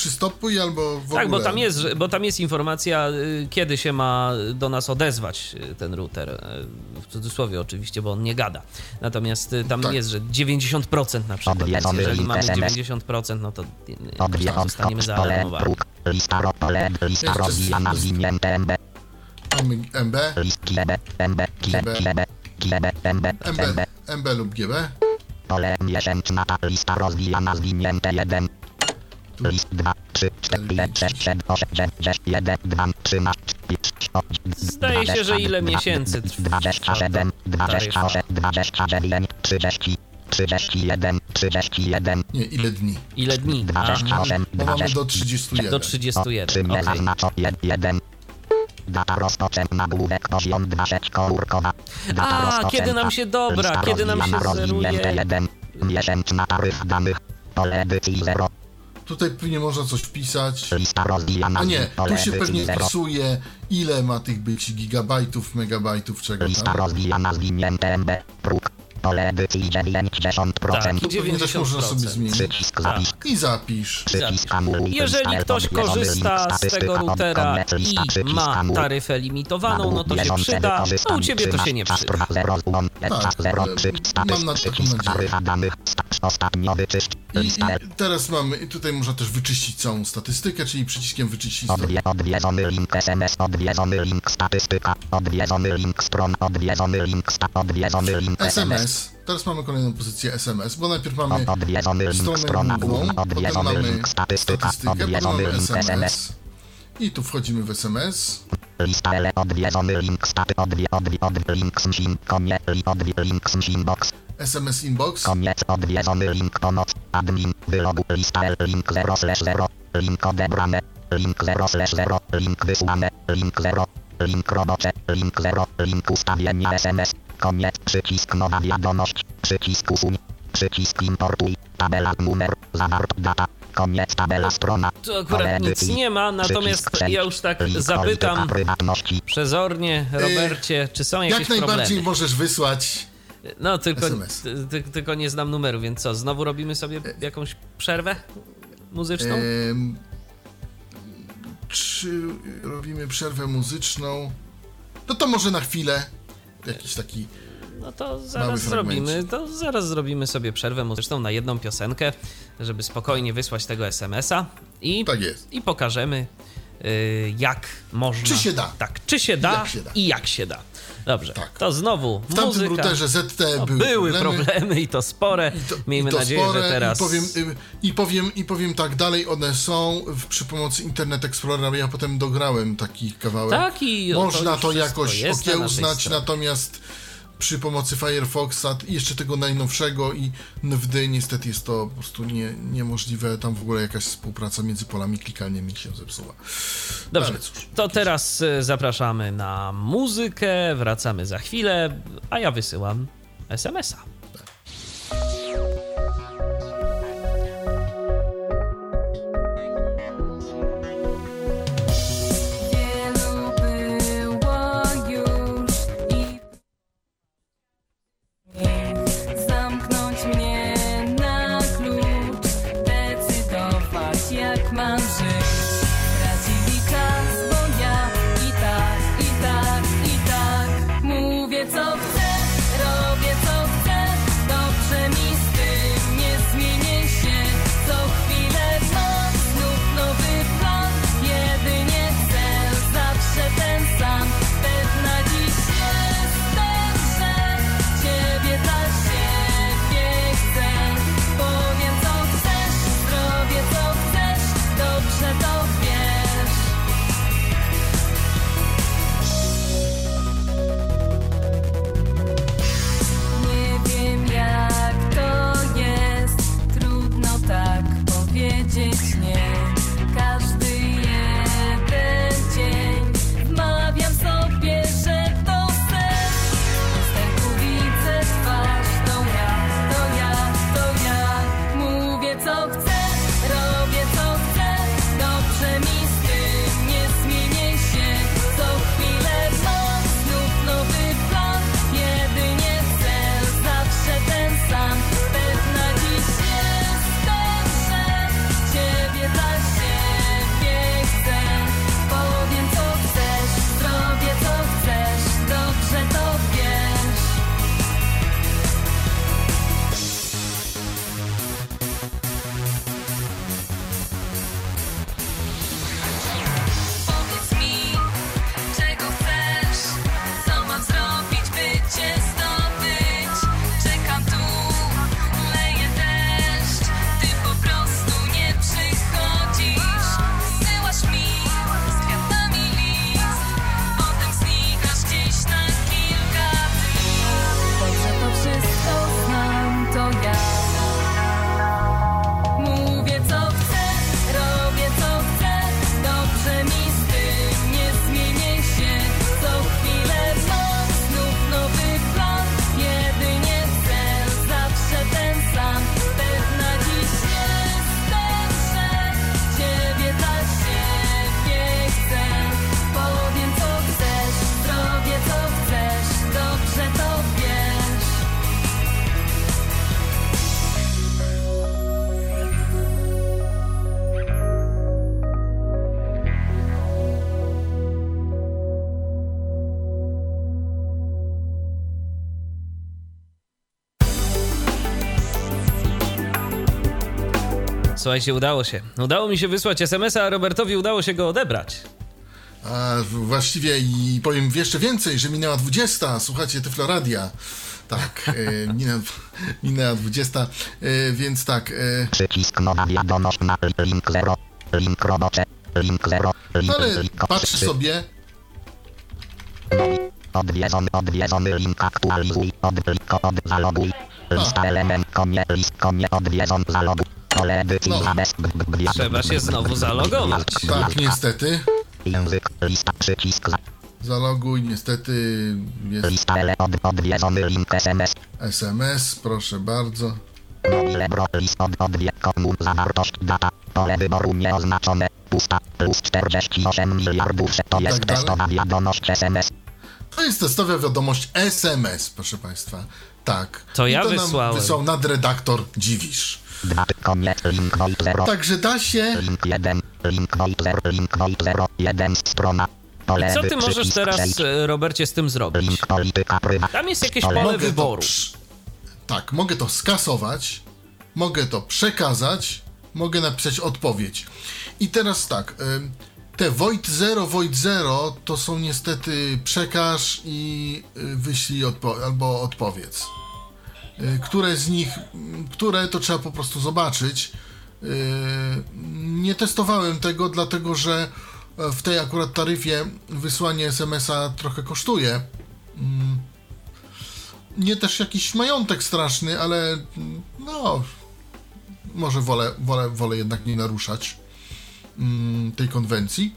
Przystopuj albo w ogóle. Tak, bo tam jest, że- bo tam jest informacja, y, kiedy się ma do nas odezwać y, ten router. y, W cudzysłowie oczywiście, bo on nie gada. Natomiast tam Tak. jest, że 90% na przykład. Więc Odwiedzony jeżeli mamy SMS. 90%, no to zostaniemy zaalarmowani. MB. MB. MB. MB. MB, MB. MB lub GB. Pole miesięczna ta lista rozwijana zwinięte 1. List 2, 3, 4, 5, 6, 7, 8, 9, 10, 1, 2, 13, 5, Zdaje się, że ile miesięcy trwa 27, 28, 29, 30, 31, 31, Nie, ile dni? Ile dni? A, 28, Bo mamy 20, do 31. do 31. Czym nie okej. zaznaczo 1. Data rozpoczęta nagłówek poziom 2 sieć komórkowa. Data A, kiedy nam się dobra, kiedy nam się zeruje. 1. Miesięczna taryfa danych. Pole edycji 0. Tutaj pewnie można coś wpisać. A nie, tu się pewnie 0. wpisuje, ile ma tych być gigabajtów, megabajtów, czego tam. Pole edycji 90%. Tak, i Tu pewnie też można sobie 90%. zmienić. Przycisk Tak. zapisz. I zapisz. Przycisk anuluj. Jeżeli ktoś korzysta z tego routera i ma taryfę limitowaną, no to się przyda, a u ciebie to się nie przyda. Tak, przy- mam na taką nadzieję. I, I teraz mamy, i tutaj można też wyczyścić całą statystykę, czyli przyciskiem wyczyścić Odwie, odwiedzony link SMS, odwiedzony link statystyka, odwiedzony link stron, odwiedzony link sta, odwiedzony link SMS, SMS. Teraz mamy kolejną pozycję SMS, bo najpierw mamy stronę strona główną, potem mamy link statystyka, statystykę, potem mamy link SMS. I tu wchodzimy w SMS. lista L, odwiedzony link staty, odwie, odwie, odwie, link smsin, konie, li, odwie, link box, SMS inbox. koniec, odwiedzony link pomoc, admin, wylogu, lista L, link 0 slash 0, link odebrane, link 0 slash 0, link wysłane, link 0, link robocze, link 0, link ustawienia SMS, koniec, przycisk nowa wiadomość, przycisk usuń, przycisk importuj, tabela numer, zawart data, koniec tabela strona. Tu akurat nic nie ma, natomiast ja już tak zapytam, przezornie, Robercie, czy są jakieś Jak najbardziej problemy? możesz wysłać. No, tylko, SMS. ty, ty, tylko nie znam numeru, więc co, znowu robimy sobie jakąś przerwę muzyczną? Czy robimy przerwę muzyczną? No to może na chwilę. Jakiś taki. No to zaraz zrobimy, to zaraz zrobimy sobie przerwę muzyczną na jedną piosenkę, żeby spokojnie wysłać tego SMS-a i, Tak i pokażemy y, jak można... Czy się da. Tak, czy się da, jak się da. i jak się da. Dobrze, Tak. to znowu W tamtym muzyka. routerze ZT No, były, były problemy. problemy i to spore. I to- Miejmy i to nadzieję, spore, że teraz. I powiem, y, i, powiem, I powiem tak, dalej one są w, przy pomocy Internet Explorera. Ja potem dograłem taki kawałek. Tak, i Można to, wszystko jakoś na okiełznać, stronie. natomiast przy pomocy Firefoxa i jeszcze tego najnowszego i NVD niestety jest to po prostu nie, niemożliwe. Tam w ogóle jakaś współpraca między polami klikalnymi się zepsuła. Dobrze, cóż. to teraz y, zapraszamy na muzykę, wracamy za chwilę, a ja wysyłam SMS-a. Wielu mówię co Słuchajcie, udało się. Udało mi się wysłać SMS-a, a Robertowi udało się go odebrać. A właściwie i powiem jeszcze więcej, że minęła 20. Słuchacie Tyfloradia. Tak, e, minęła, minęła 20, e, więc tak. E, Przycisk nowa wiadomość na link 0. Link robocze. Link 0. Link ale link patrz sobie, Odwiedzony, odwiedzony link aktualizuj. Odbliko, od zaloguj. Lista element, konie, list, konie, odwiedzon, zaloguj. No. Trzeba się znowu zalogować. tak, niestety. Język, lista, przycisk, za, Zaloguj, niestety jest lista od, odwiedzony link SMS. SMS, proszę bardzo. Mobile bro list od komun zawartość data. Pole wyboru nieoznaczone. Pusta. Plus 48 miliardów. To jest Tak testowa wiadomość SMS. To jest testowa wiadomość SMS, proszę Państwa. Tak. To I ja nam wysłałem. Wysłał nadredaktor Dziwisz. Dwa. Koniec. Link Void 0. Także da się. Link 1. Link Void 0. Link Void 0. 1 strona. Pole Co ty możesz teraz, e, Robercie, z tym zrobić? Link polityka prywatna. Tam jest jakieś Pole- wyboru. przy- Tak, mogę to skasować, mogę to przekazać, mogę napisać odpowiedź. I teraz tak, ym, te Void 0, Void 0 to są niestety przekaż i y, wyślij odpo- albo odpowiedz. Y, Które z nich, mm, które to trzeba po prostu zobaczyć. Y, Nie testowałem tego, dlatego że e, w tej akurat taryfie wysłanie SMS-a trochę kosztuje nie też jakiś majątek straszny, ale mm, no, może wolę, wolę, wolę jednak nie naruszać mm, tej konwencji.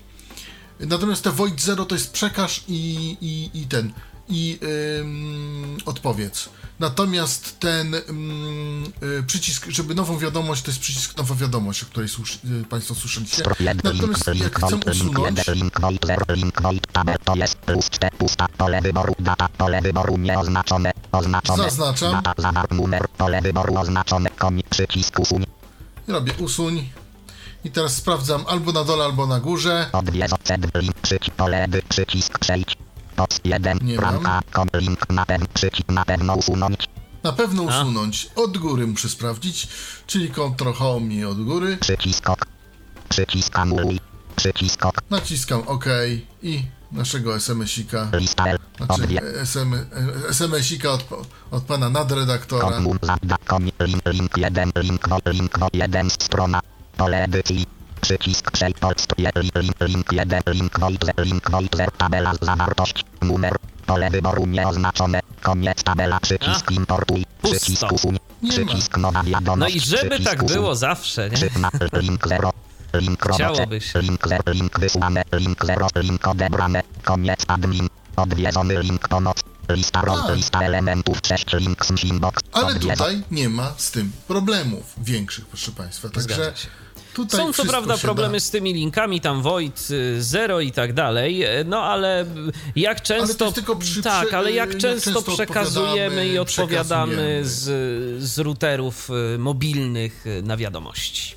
Natomiast te Void Zero to jest przekaż i, i, i ten, i ym, odpowiedz. Natomiast ten ym, y, przycisk, żeby nową wiadomość, to jest przycisk nowa wiadomość, o której słysz, y, Państwo słyszeliście. Natomiast jak chcę void, link, usunąć, jeden, link, void, zero, link, void, tabel, to jest plus 4, pusta, pole wyboru, data, pole wyboru nieoznaczone, oznaczone, Zaznaczam. robię usuń. I teraz sprawdzam albo na dole, albo na górze. odwiedz, przycisk, pole, przycisk, przejdź, post 1, Nie bramka, kom, link, na pewno, przycisk, na pewno usunąć, Na pewno usunąć. Od góry muszę sprawdzić, czyli Ctrl Home i od góry. przycisk, ok, przycisk, anuluj, przycisk, ok, Naciskam OK i naszego SMS-ika, lista L, znaczy SM, SMS-ika od, od pana nadredaktora. Link link 1 link link wo 1 strona pole edycji przycisk polst link link link 1 link void link void tabela zawartość numer pole wyboru nieoznaczone koniec tabela przycisk importuj pusto. przycisk usuń Nie ma. przycisk nowa No wiadomość i żeby tak usuń. było zawsze, nie? Przyzna link 0 link robocze link 0 link wysłane link 0 link odebrane koniec admin odwiedzony link pomoc lista roz Tak. lista elementów 6 link inbox Ale tutaj nie ma z tym problemów większych, proszę Państwa. Także Zgadza się. Tutaj Są co prawda problemy da. z tymi linkami, tam Void y, Zero i tak dalej, e, no ale y, jak często. jest tylko przy- tak, przy- ale jak jak często, często przekazujemy i odpowiadamy, przekazujemy. z, z routerów y, mobilnych y, na wiadomości.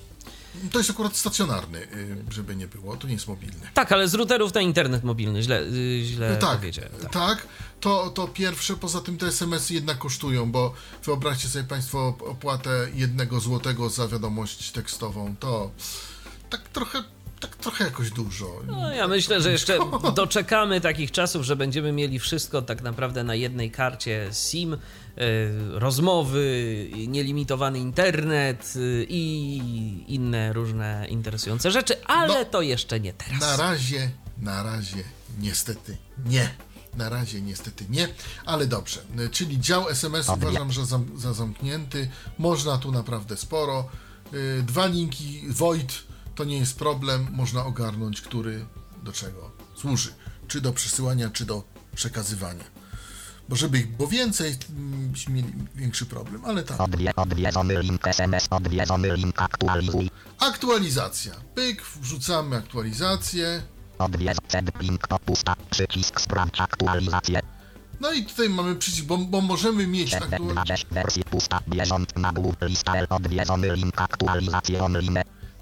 To jest akurat stacjonarny, y, żeby nie było, to nie jest mobilny. Tak, ale z routerów na internet mobilny, źle, y, źle tak, powiedziałem. Tak. tak, to, to pierwsze, poza tym te SMS-y jednak kosztują, bo wyobraźcie sobie Państwo opłatę jednego złotego za wiadomość tekstową, to tak trochę, tak trochę jakoś dużo. No, ja myślę, że jeszcze doczekamy takich czasów, że będziemy mieli wszystko tak naprawdę na jednej karcie SIM, y, rozmowy, nielimitowany internet y, i inne różne interesujące rzeczy, ale No. to jeszcze nie teraz. Na razie, na razie niestety nie. Na razie niestety nie, ale dobrze. Czyli dział SMS uważam, że zam, za zamknięty. Można tu naprawdę sporo. Y, Dwa linki Void to nie jest problem. Można ogarnąć, który do czego służy. Czy do przesyłania, czy do przekazywania. Bo żeby ich było więcej, mm, byśmy mieli większy problem, ale tak. Odwie, odwiedzony link SMS, odwiedzony link aktualizuj. Aktualizacja. Pyk, wrzucamy aktualizację. Odwiedz ced link to pusta, przycisk sprawdź aktualizację. No i tutaj mamy przycisk, bo, bo możemy mieć aktualizację. 20 wersji pusta, bieżąc na głów lista L, odwiedzony link aktualizację online.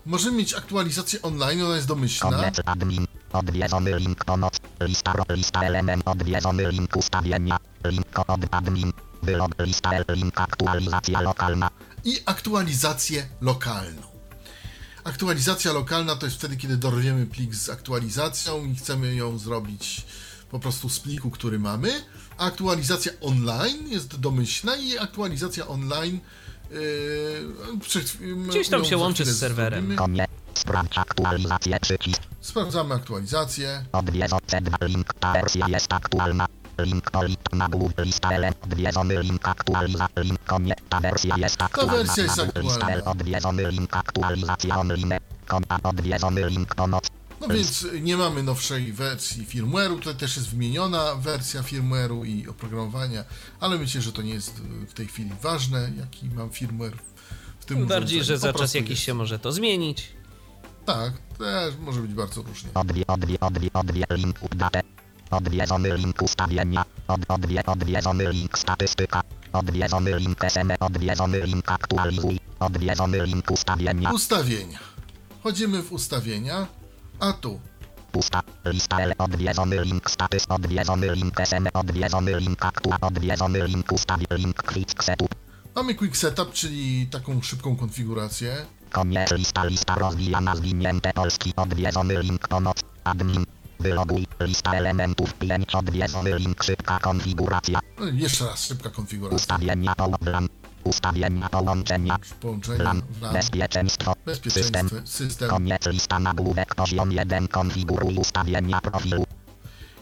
Możemy mieć aktualizację online, ona jest domyślna. Koniec admin, odwiedzony link pomoc, lista ro, lista element, odwiedzony link ustawienia, link od admin, wylog, lista L, link aktualizacja lokalna. I aktualizację lokalną. Aktualizacja lokalna to jest wtedy, kiedy dorwiemy plik z aktualizacją i chcemy ją zrobić po prostu z pliku, który mamy. A aktualizacja online jest domyślna i aktualizacja online yy, przed, Gdzieś tam się łączy z serwerem. zrobimy. Sprawdź aktualizację przycisk, Sprawdzamy aktualizację. odwiedzony C2 link, ta wersja jest aktualna. Link polit na głów lista L, odwiedzony link aktualizacja, link koniec, ta wersja jest aktualna. wersja jest lista odwiedzony link aktualizacja online, konta odwiedzony link pomoc. No więc nie mamy nowszej wersji firmware'u, tutaj też jest wymieniona wersja firmware'u i oprogramowania, ale myślę, że to nie jest w tej chwili ważne, jaki mam firmware w tym Tym bardziej, urządzeniu. że Po za czas jakiś jest. się może to zmienić. Tak, też może być bardzo różnie. Odwie, odwie, odwie, odwie, link update. Odwiedzony link ustawienia. Od, odwie, odwiedzony link statystyka. Odwiedzony link SM, odwiedzony link aktualizuj. Odwiedzony link ustawienia. Ustawienia. Wchodzimy w ustawienia, a tu Pusta. Lista L. Odwiedzony link status. Odwiedzony link SM. Odwiedzony link aktua. Odwiedzony link ustawi. Link quick setup. mamy Quick Setup, czyli taką szybką konfigurację. Koniec lista. Lista rozwijana. Zwinięte polski. Odwiedzony link pomoc. Admin. Wyloguj. Lista elementów 5. Odwiedzony link szybka konfiguracja. No, jeszcze raz, szybka konfiguracja. Ustawienia połączenia. Ustawienia połączenia. Połączenia, Plan. RAM, Bezpieczeństwo. System. bezpieczeństwo, system. Koniec lista nagłówek poziom 1 konfiguruj ustawienia profilu.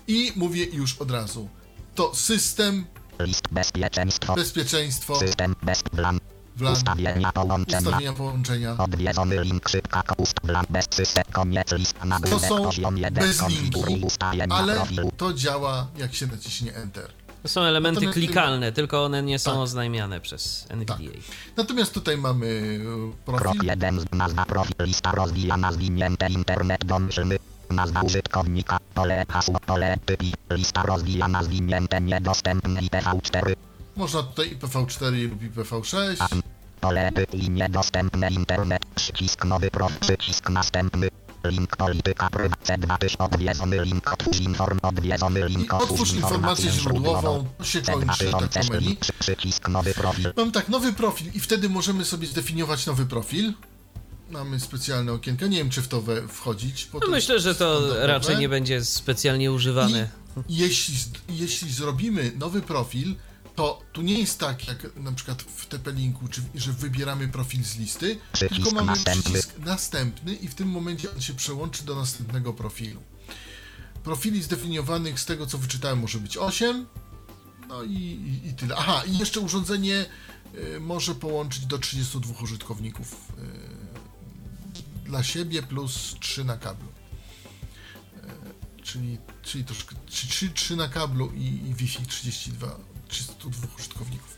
I mówię już od razu. To system, List bezpieczeństwo. bezpieczeństwo, System bez plan. WLAN, Ustawienia połączenia. ustawienia połączenia. Odwiedzony link szybka ust plan bez system. Koniec list To nagłówek są poziom 1 bez konfiguruj ustawienia ale profilu. to działa jak się naciśnie Enter. To są elementy Natomiast- klikalne, tylko one nie są Tak. oznajmiane przez NVDA. Natomiast tutaj mamy e, Krok profil. 1 z nazwa profil lista rozwijana zwinięte internet dążymy. Nazwa użytkownika, pole hasło, pole typi, lista rozwijana zwinięte niedostępne IPv4, Można tutaj IPv4 lub IPv6. pole typi niedostępne internet, przycisk nowy profil, przycisk następny, link polityka prywatne 2000 odwiedzony link otwórz inform, odwiedzony link I otwórz informację źródłową. To się kończy, tak to myli. Przycisk nowy profil, Mam tak, nowy profil i wtedy możemy sobie zdefiniować nowy profil. Mamy specjalne okienko. Nie wiem, czy w to we, wchodzić. bo No to myślę, że to standardowe. raczej nie będzie specjalnie używane. I jeśli, jeśli zrobimy nowy profil, to tu nie jest tak, jak na przykład w TP-Linku, czy, że wybieramy profil z listy, Przycisk tylko mamy następny. przycisk następny i w tym momencie on się przełączy do następnego profilu. Profili zdefiniowanych z tego, co wyczytałem, może być 8. No i, i, i tyle. Aha, i jeszcze urządzenie y, może połączyć do 32 użytkowników y, dla siebie plus 3 na kablu. Y, czyli, czyli troszkę, 3, 3 na kablu i, i Wi-Fi 32, 32 użytkowników.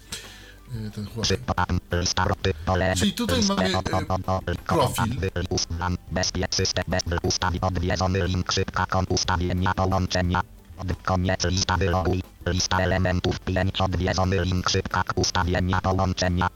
Y, ten chłopak. Czyli tutaj mamy, y, profil. Koniec lista, wyloguj, lista elementów, 5, odwiedzony link, szybka, ustawienia, połączenia.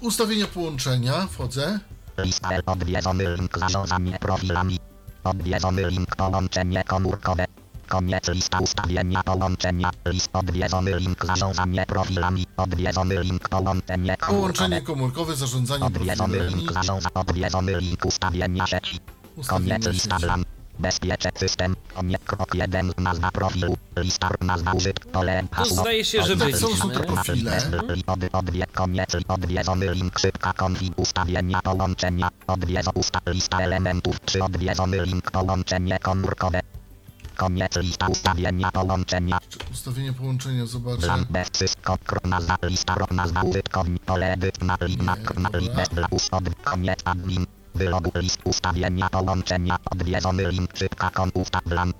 Ustawienia połączenia wchodzę. Lista odwiedzony link, zarządzanie profilami. Odwiedzony link, połączenie komórkowe. Koniec lista ustawienia połączenia. List odwiedzony link, zarządzanie profilami. Odwiedzony link, połączenie komórkowe. Połączenie komórkowe, zarządzanie Odwiedzony profilami. link, zarządza, odwiedzony link, ustawienia sieci. Ustawienia Koniec lista sieci. plan. Bezpieczny system. Koniec krok 1. Nazwa profilu. Lista nazwa użytk. Pole hasło. zdaje się, że Tak, są- są byliśmy. te profile. Od, odwie, koniec, odwiedzony link, szybka konfig, ustawienia połączenia, odwiedzo, usta, lista elementów, czy odwiedzony link, połączenie komórkowe. Koniec lista ustawienia połączenia, Ustawienie połączenia, zobaczę. bez wszystko, kr, nazwa, lista, ro, nazwa użytkownik, pole edyt, na, li, na, Nie, na, li, dobra. bez, dla, ust, od, koniec, admin, wylogu, list, ustawienia połączenia, odwiedzony link, szybka kon, usta, plan.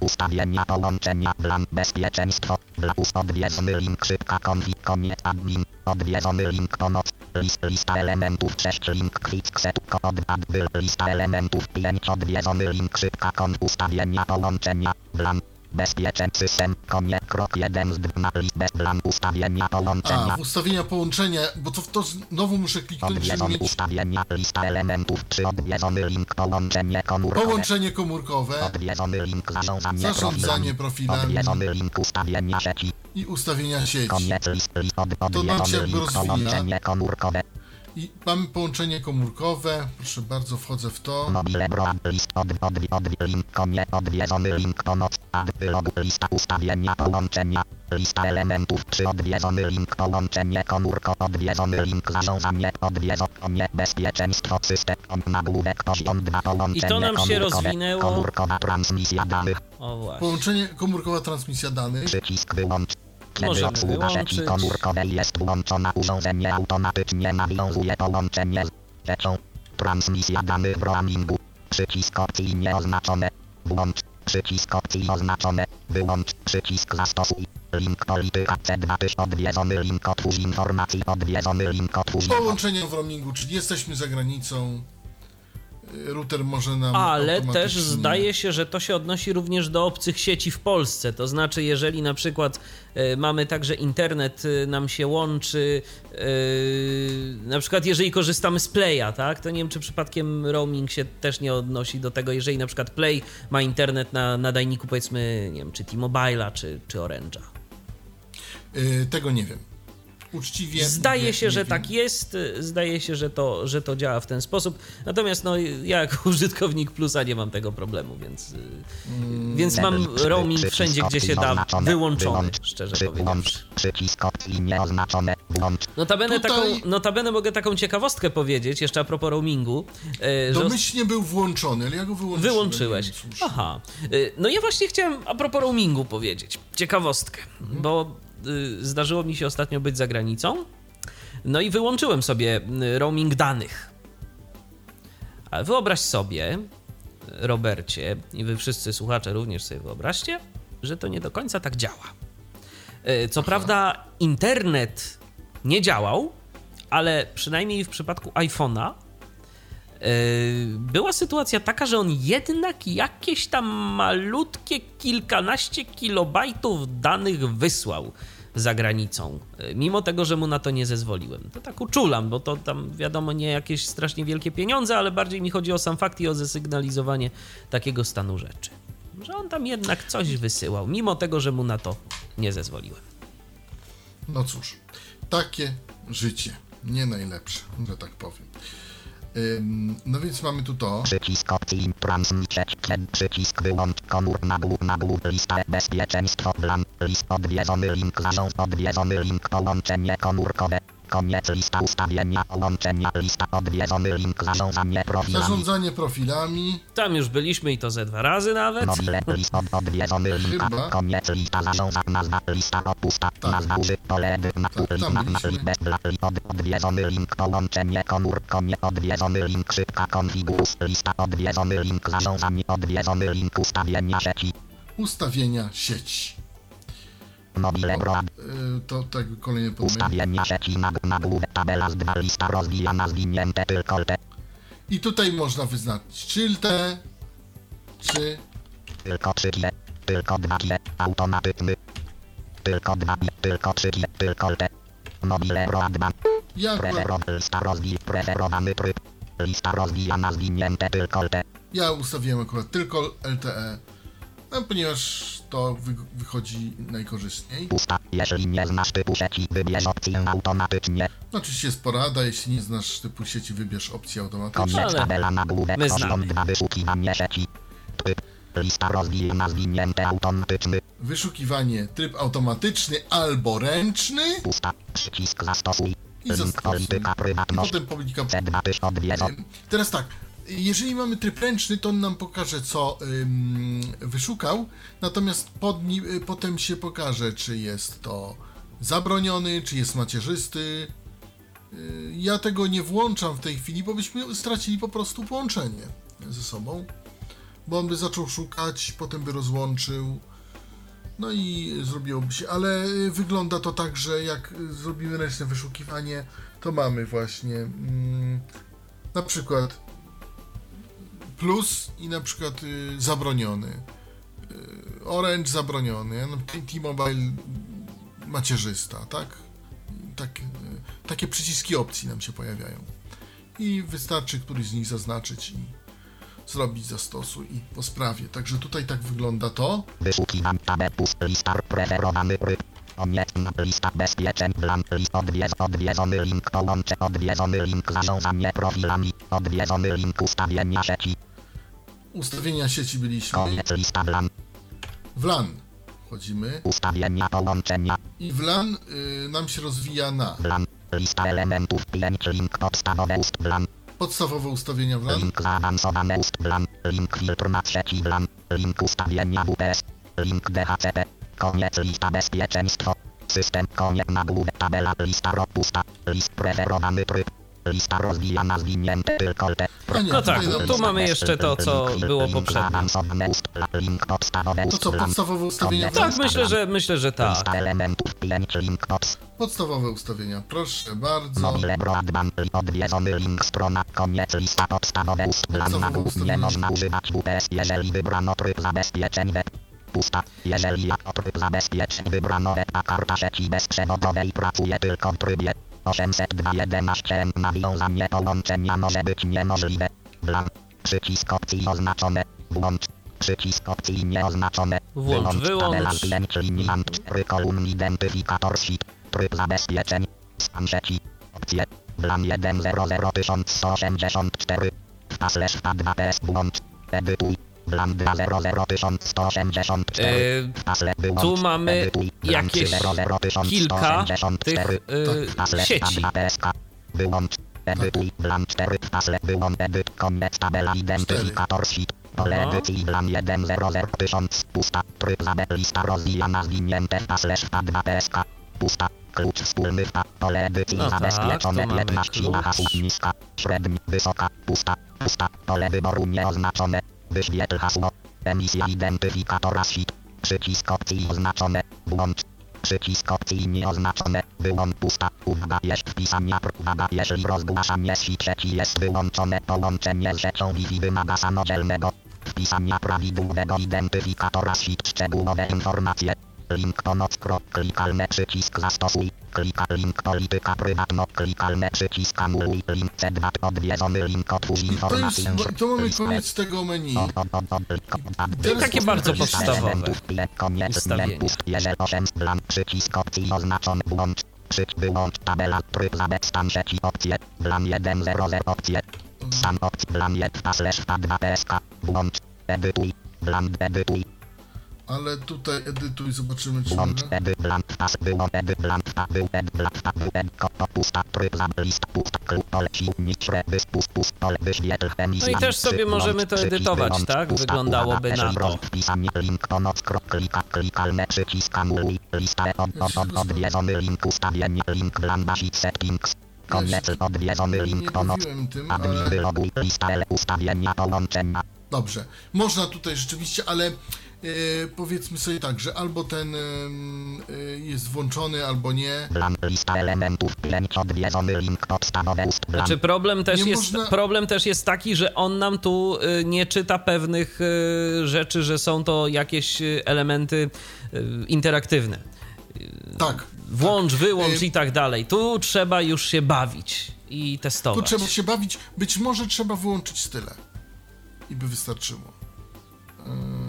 Ustawienia połączenia, plan, bezpieczeństwo, dla ust, odwiedzony link, szybka konfig, koniec, admin, odwiedzony link, pomoc, list, lista elementów, 6, link, quick set, kod, ad, byl, lista elementów, 5, odwiedzony link, szybka kon, ustawienia połączenia, plan, bezpieczny system, koniec, krok 1 z 2, list, bez, plan, ustawienia połączenia, A, ustawienia połączenia, bo to, to znowu muszę kliknąć, odwiedzony mieć ustawienia, lista elementów, 3, odwiedzony link, połączenie komórkowe, połączenie komórkowe Odwiedzony link zarządzanie, Zarządzanie profilami. Odwiedzony link ustawienia sieci. i ustawienia sieci. Koniec list, list od, nam się odwiedzony jakby link rozwija. połączenie komórkowe. I mamy połączenie komórkowe. Proszę bardzo, wchodzę w to. Mobile broad list od, od, od, link koniec odwiedzony link pomoc. Ad wylogu lista ustawienia połączenia. Lista elementów czy odwiedzony link połączenie komórko odwiedzony link zarządzanie odwiedzony koniec bezpieczeństwo system on nagłówek poziom 2 połączenie I to nam się komórkowe. rozwinęło. Komórkowa transmisja danych. O właśnie. Połączenie komórkowa transmisja danych. Przycisk wyłącz. Kiedy Możemy komórkowej jest włączona, urządzenie automatycznie nawiązuje połączenie z siecią. Transmisja danych w roamingu. Przycisk opcji nieoznaczone. Włącz. Przycisk opcji oznaczone. Wyłącz. Przycisk zastosuj. Link polityka C2 tyś odwiedzony link otwórz informacji odwiedzony link otwórz Połączenie w roamingu, czyli jesteśmy za granicą. Router może nam. Ale też zdaje się, że to się odnosi również do obcych sieci w Polsce. To znaczy, jeżeli na przykład e, mamy także internet, e, nam się łączy, e, na przykład jeżeli korzystamy z Playa, tak, to nie wiem, czy przypadkiem roaming się też nie odnosi do tego, jeżeli na przykład Play ma internet na nadajniku, powiedzmy, nie wiem, czy T-Mobile'a, czy, czy Orange'a. Tego nie wiem. Uczciwie. Zdaje nie- się, nie że wiem. tak jest, zdaje się, że to, że to działa w ten sposób. Natomiast no, ja jako użytkownik plusa nie mam tego problemu, więc, y, więc mam roaming wszędzie, gdzie się da wyłączony, szczerze. Włącz. Notabene, Tutaj- taką, notabene mogę taką ciekawostkę powiedzieć, jeszcze a propos roamingu, y, że Domyślnie był włączony, ale ja go wyłączyłem. Wyłączyłeś. Aha. Y, No ja właśnie chciałem a propos roamingu powiedzieć. Ciekawostkę, bo y, zdarzyło mi się ostatnio być za granicą. No i wyłączyłem sobie y, roaming danych. Ale wyobraź sobie, Robercie, i wy wszyscy słuchacze również sobie wyobraźcie, że to nie do końca tak działa. Y, Co prawda, internet nie działał, ale przynajmniej w przypadku iPhone'a była sytuacja taka, że on jednak jakieś tam malutkie kilkanaście kilobajtów danych wysłał za granicą, yy, mimo tego, że mu na to nie zezwoliłem. To tak uczulam, bo to tam wiadomo nie jakieś strasznie wielkie pieniądze, ale bardziej mi chodzi o sam fakt i o zasygnalizowanie takiego stanu rzeczy. Że on tam jednak coś wysyłał, mimo tego, że mu na to nie zezwoliłem. No cóż, takie życie. Nie najlepsze, że tak powiem. No więc mamy tu to. Przycisk opcji transmit Przycisk wyłącz komór nagłów nagłów lista bezpieczeństwo plan list odwiedzony link zarząd odwiedzony link połączenie komórkowe koniec lista ustawienia połączenia lista odwiedzony link zarządzanie profilami. Zarządzanie profilami. Tam już byliśmy i to ze dwa razy nawet. Mobile list od, odwiedzony link koniec lista zarządza nazwa lista opusta nazwa użyt pole na Tak, link tam na bez bla- od, odwiedzony link połączenie komór konie odwiedzony link szybka konfigus lista odwiedzony link zarządzanie odwiedzony link ustawienia sieci. Ustawienia sieci. Mobile broad Yy, to tak kolejne podmiot. Ustawienia sieci nag nagłówek tabela z dwa lista rozwijana zwinięte tylko te. I tutaj można wyznaczyć czylte, czy tylko trzy kie, tylko dwa kie, automatyczny. Tylko dwa kie, tylko trzy kie, tylko te. Mobile broadband. Ja akurat, preferowany lista rozwij preferowany tryb. Lista rozwijana zwinięte tylko te. Ja ustawiłem akurat tylko LTE, no, ponieważ to wy, wychodzi najkorzystniej. pusta jeśli nie znasz typu sieci wybierz opcję automatycznie No, Oczywiście jest porada, jeśli nie znasz typu sieci, wybierz opcję automatyczną. koniec Ale tabela poziom znamy. 2 wyszukiwanie sieci tryb lista rozwijana zwinięte automatyczny Wyszukiwanie tryb automatyczny albo ręczny pusta przycisk zastosuj i link zastosuj. polityka I prywatność potem publika... C2 tyś odwiedzą Ym, Teraz tak, jeżeli mamy tryb ręczny, to on nam pokaże, co ym, wyszukał, natomiast pod nim, y, potem się pokaże, czy jest to zabroniony, czy jest macierzysty. Y, Ja tego nie włączam w tej chwili, bo byśmy stracili po prostu połączenie ze sobą, bo on by zaczął szukać, potem by rozłączył. No i zrobiłoby się, ale y, wygląda to tak, że jak y, zrobimy ręczne wyszukiwanie, to mamy właśnie mm, na przykład plus i na przykład y, zabroniony. Y, Orange zabroniony, no, T-Mobile macierzysta, tak? tak y, takie przyciski opcji nam się pojawiają. I wystarczy któryś z nich zaznaczyć i zrobić zastosuj i po sprawie. Także tutaj tak wygląda to. Wyszukiwan tabel pust lista preferowany ryb. Konieczna lista bezpieczeń plan list odwiedz odwiedzony link połącze odwiedzony link zarządzanie profilami odwiedzony link ustawienia sieci Ustawienia sieci byliśmy. koniec lista plan W LAN wchodzimy. Ustawienia połączenia. I w LAN y, nam się rozwija na plan lista elementów 5 link podstawowe ust plan podstawowe ustawienia w LAN, link zaawansowane ust plan link filtr na sieci plan link ustawienia WPS link DHCP koniec lista bezpieczeństwo. System koniec nagłówek tabela. Lista ropusta list preferowany tryb Lista rozwijana zwinięte tylko te. Nie, No tak, tu mamy jeszcze to, co było poprzednio. To co, podstawowe ustawienia? Tak, myślę, że myślę, że tak. Lista elementów 5 link pods. Podstawowe ustawienia, proszę bardzo. Mobile broadband odwiedzony link strona koniec lista podstawowe ust dla Podstawowe nagłów nie ustawienia. można używać WPS jeżeli wybrano tryb zabezpieczeń web. Pusta. Jeżeli jako tryb zabezpieczeń wybrano web a karta sieci bezprzewodowej pracuje tylko w trybie 802.11 nawiązanie połączenia może być niemożliwe. Blank. Przycisk opcji oznaczone. Włącz. Przycisk opcji nieoznaczone. Włącz, wyłącz. tabela 5 linii ant 4 kolumn identyfikator sheet. Tryb zabezpieczeń. Stan sieci. Opcje. Blan 100184. Wpa slash wpa 2 ps włącz. Edytuj. Blan 200184. Yy, tu mamy Edytuj. Blan jakieś 3001184. kilka tych y, slash sieci. wpa 2 PSK. Wyłącz. Edytuj. Blan 4 wpa slash wyłącz. Edyt. Koniec tabela identyfikator sheet. Pole No. edycji blan 10001000 pusta. Tryb zabe lista rozwijana zwinięte wpa slash wpa 2 PSK. Pusta. Klucz wspólny wpa. Pole edycji No tak, zabezpieczone mamy 15 klucz. na hasło niska. Średni. Wysoka. Pusta. Pusta. Pole wyboru nieoznaczone. Wyświetl hasło. Emisja identyfikatora sheet. Przycisk opcji oznaczone. Włącz. Przycisk opcji nieoznaczone. Wyłącz pusta. Uwaga jest wpisania. Uwaga jeśli rozgłaszanie sieci jest wyłączone. Połączenie z siecią Wi-Fi wymaga samodzielnego. Wpisania prawidłowego identyfikatora sheet. Szczegółowe informacje. Link pomoc. Krok. Klikalne przycisk zastosuj. Klika link polityka prywatno. Klikalne przycisk anuluj. Link C2 odwiedzony link otwórz To jest, informację. to mamy koniec tego menu. I takie bardzo podstawowe Koniec ustawienia. pust, jeżeli 8 blank przycisk opcji oznaczony włącz. Przyć wyłącz tabela tryb zabez stan sieci opcje. Blan 1.0 opcje. Stan opcji blan 1 slash 2 PSK. Włącz. Edytuj. Blan edytuj. Ale tutaj edytuj, zobaczymy czy Włącz pas pa był był pusta tryb zab list pusta klub wyspust pust pole wyświetl emisja. No i też sobie możemy to edytować, tak? Wyglądałoby na to. Wpisanie link pomoc krok klika klikalne przycisk anuluj lista od, od, od, odwiedzony link ustawienie link basic settings. Koniec odwiedzony Nie link pomoc. tym, Admin ale... wyloguj lista L ustawienia połączenia. Dobrze, można tutaj rzeczywiście, ale e, powiedzmy sobie tak, że albo ten e, e, jest włączony, albo nie. Lista elementów 5 odwiedzony link podstawowe ust. Znaczy problem też, Nie jest, można- problem też jest taki, że on nam tu y, nie czyta pewnych y, rzeczy, że są to jakieś y, elementy interaktywne. Tak, Włącz, wyłącz Y, i tak dalej. Tu trzeba już się bawić i tu testować. trzeba się bawić. Być może trzeba wyłączyć tyle. I by wystarczyło. E,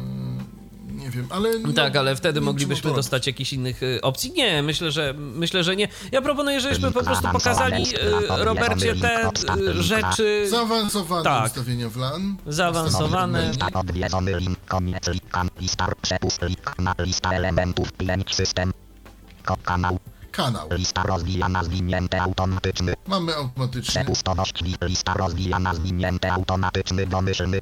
nie wiem, ale... No, Tak, ale wtedy moglibyśmy dostać jakichś innych y, opcji. Nie, myślę, że myślę, że nie. Ja proponuję, żebyśmy po prostu pokazali y, Robercie te y, rzeczy. Zaawansowane Tak. ustawienia w LAN. zaawansowane. Lista odwiedzony link koniec lika listar przepust lik na lista elementów 5 system. Ko kanał Kanał. lista rozwijana zwinięte automatyczny Mamy automatyczny, przepustowość li, lista rozwijana zwinięte automatyczny domyślny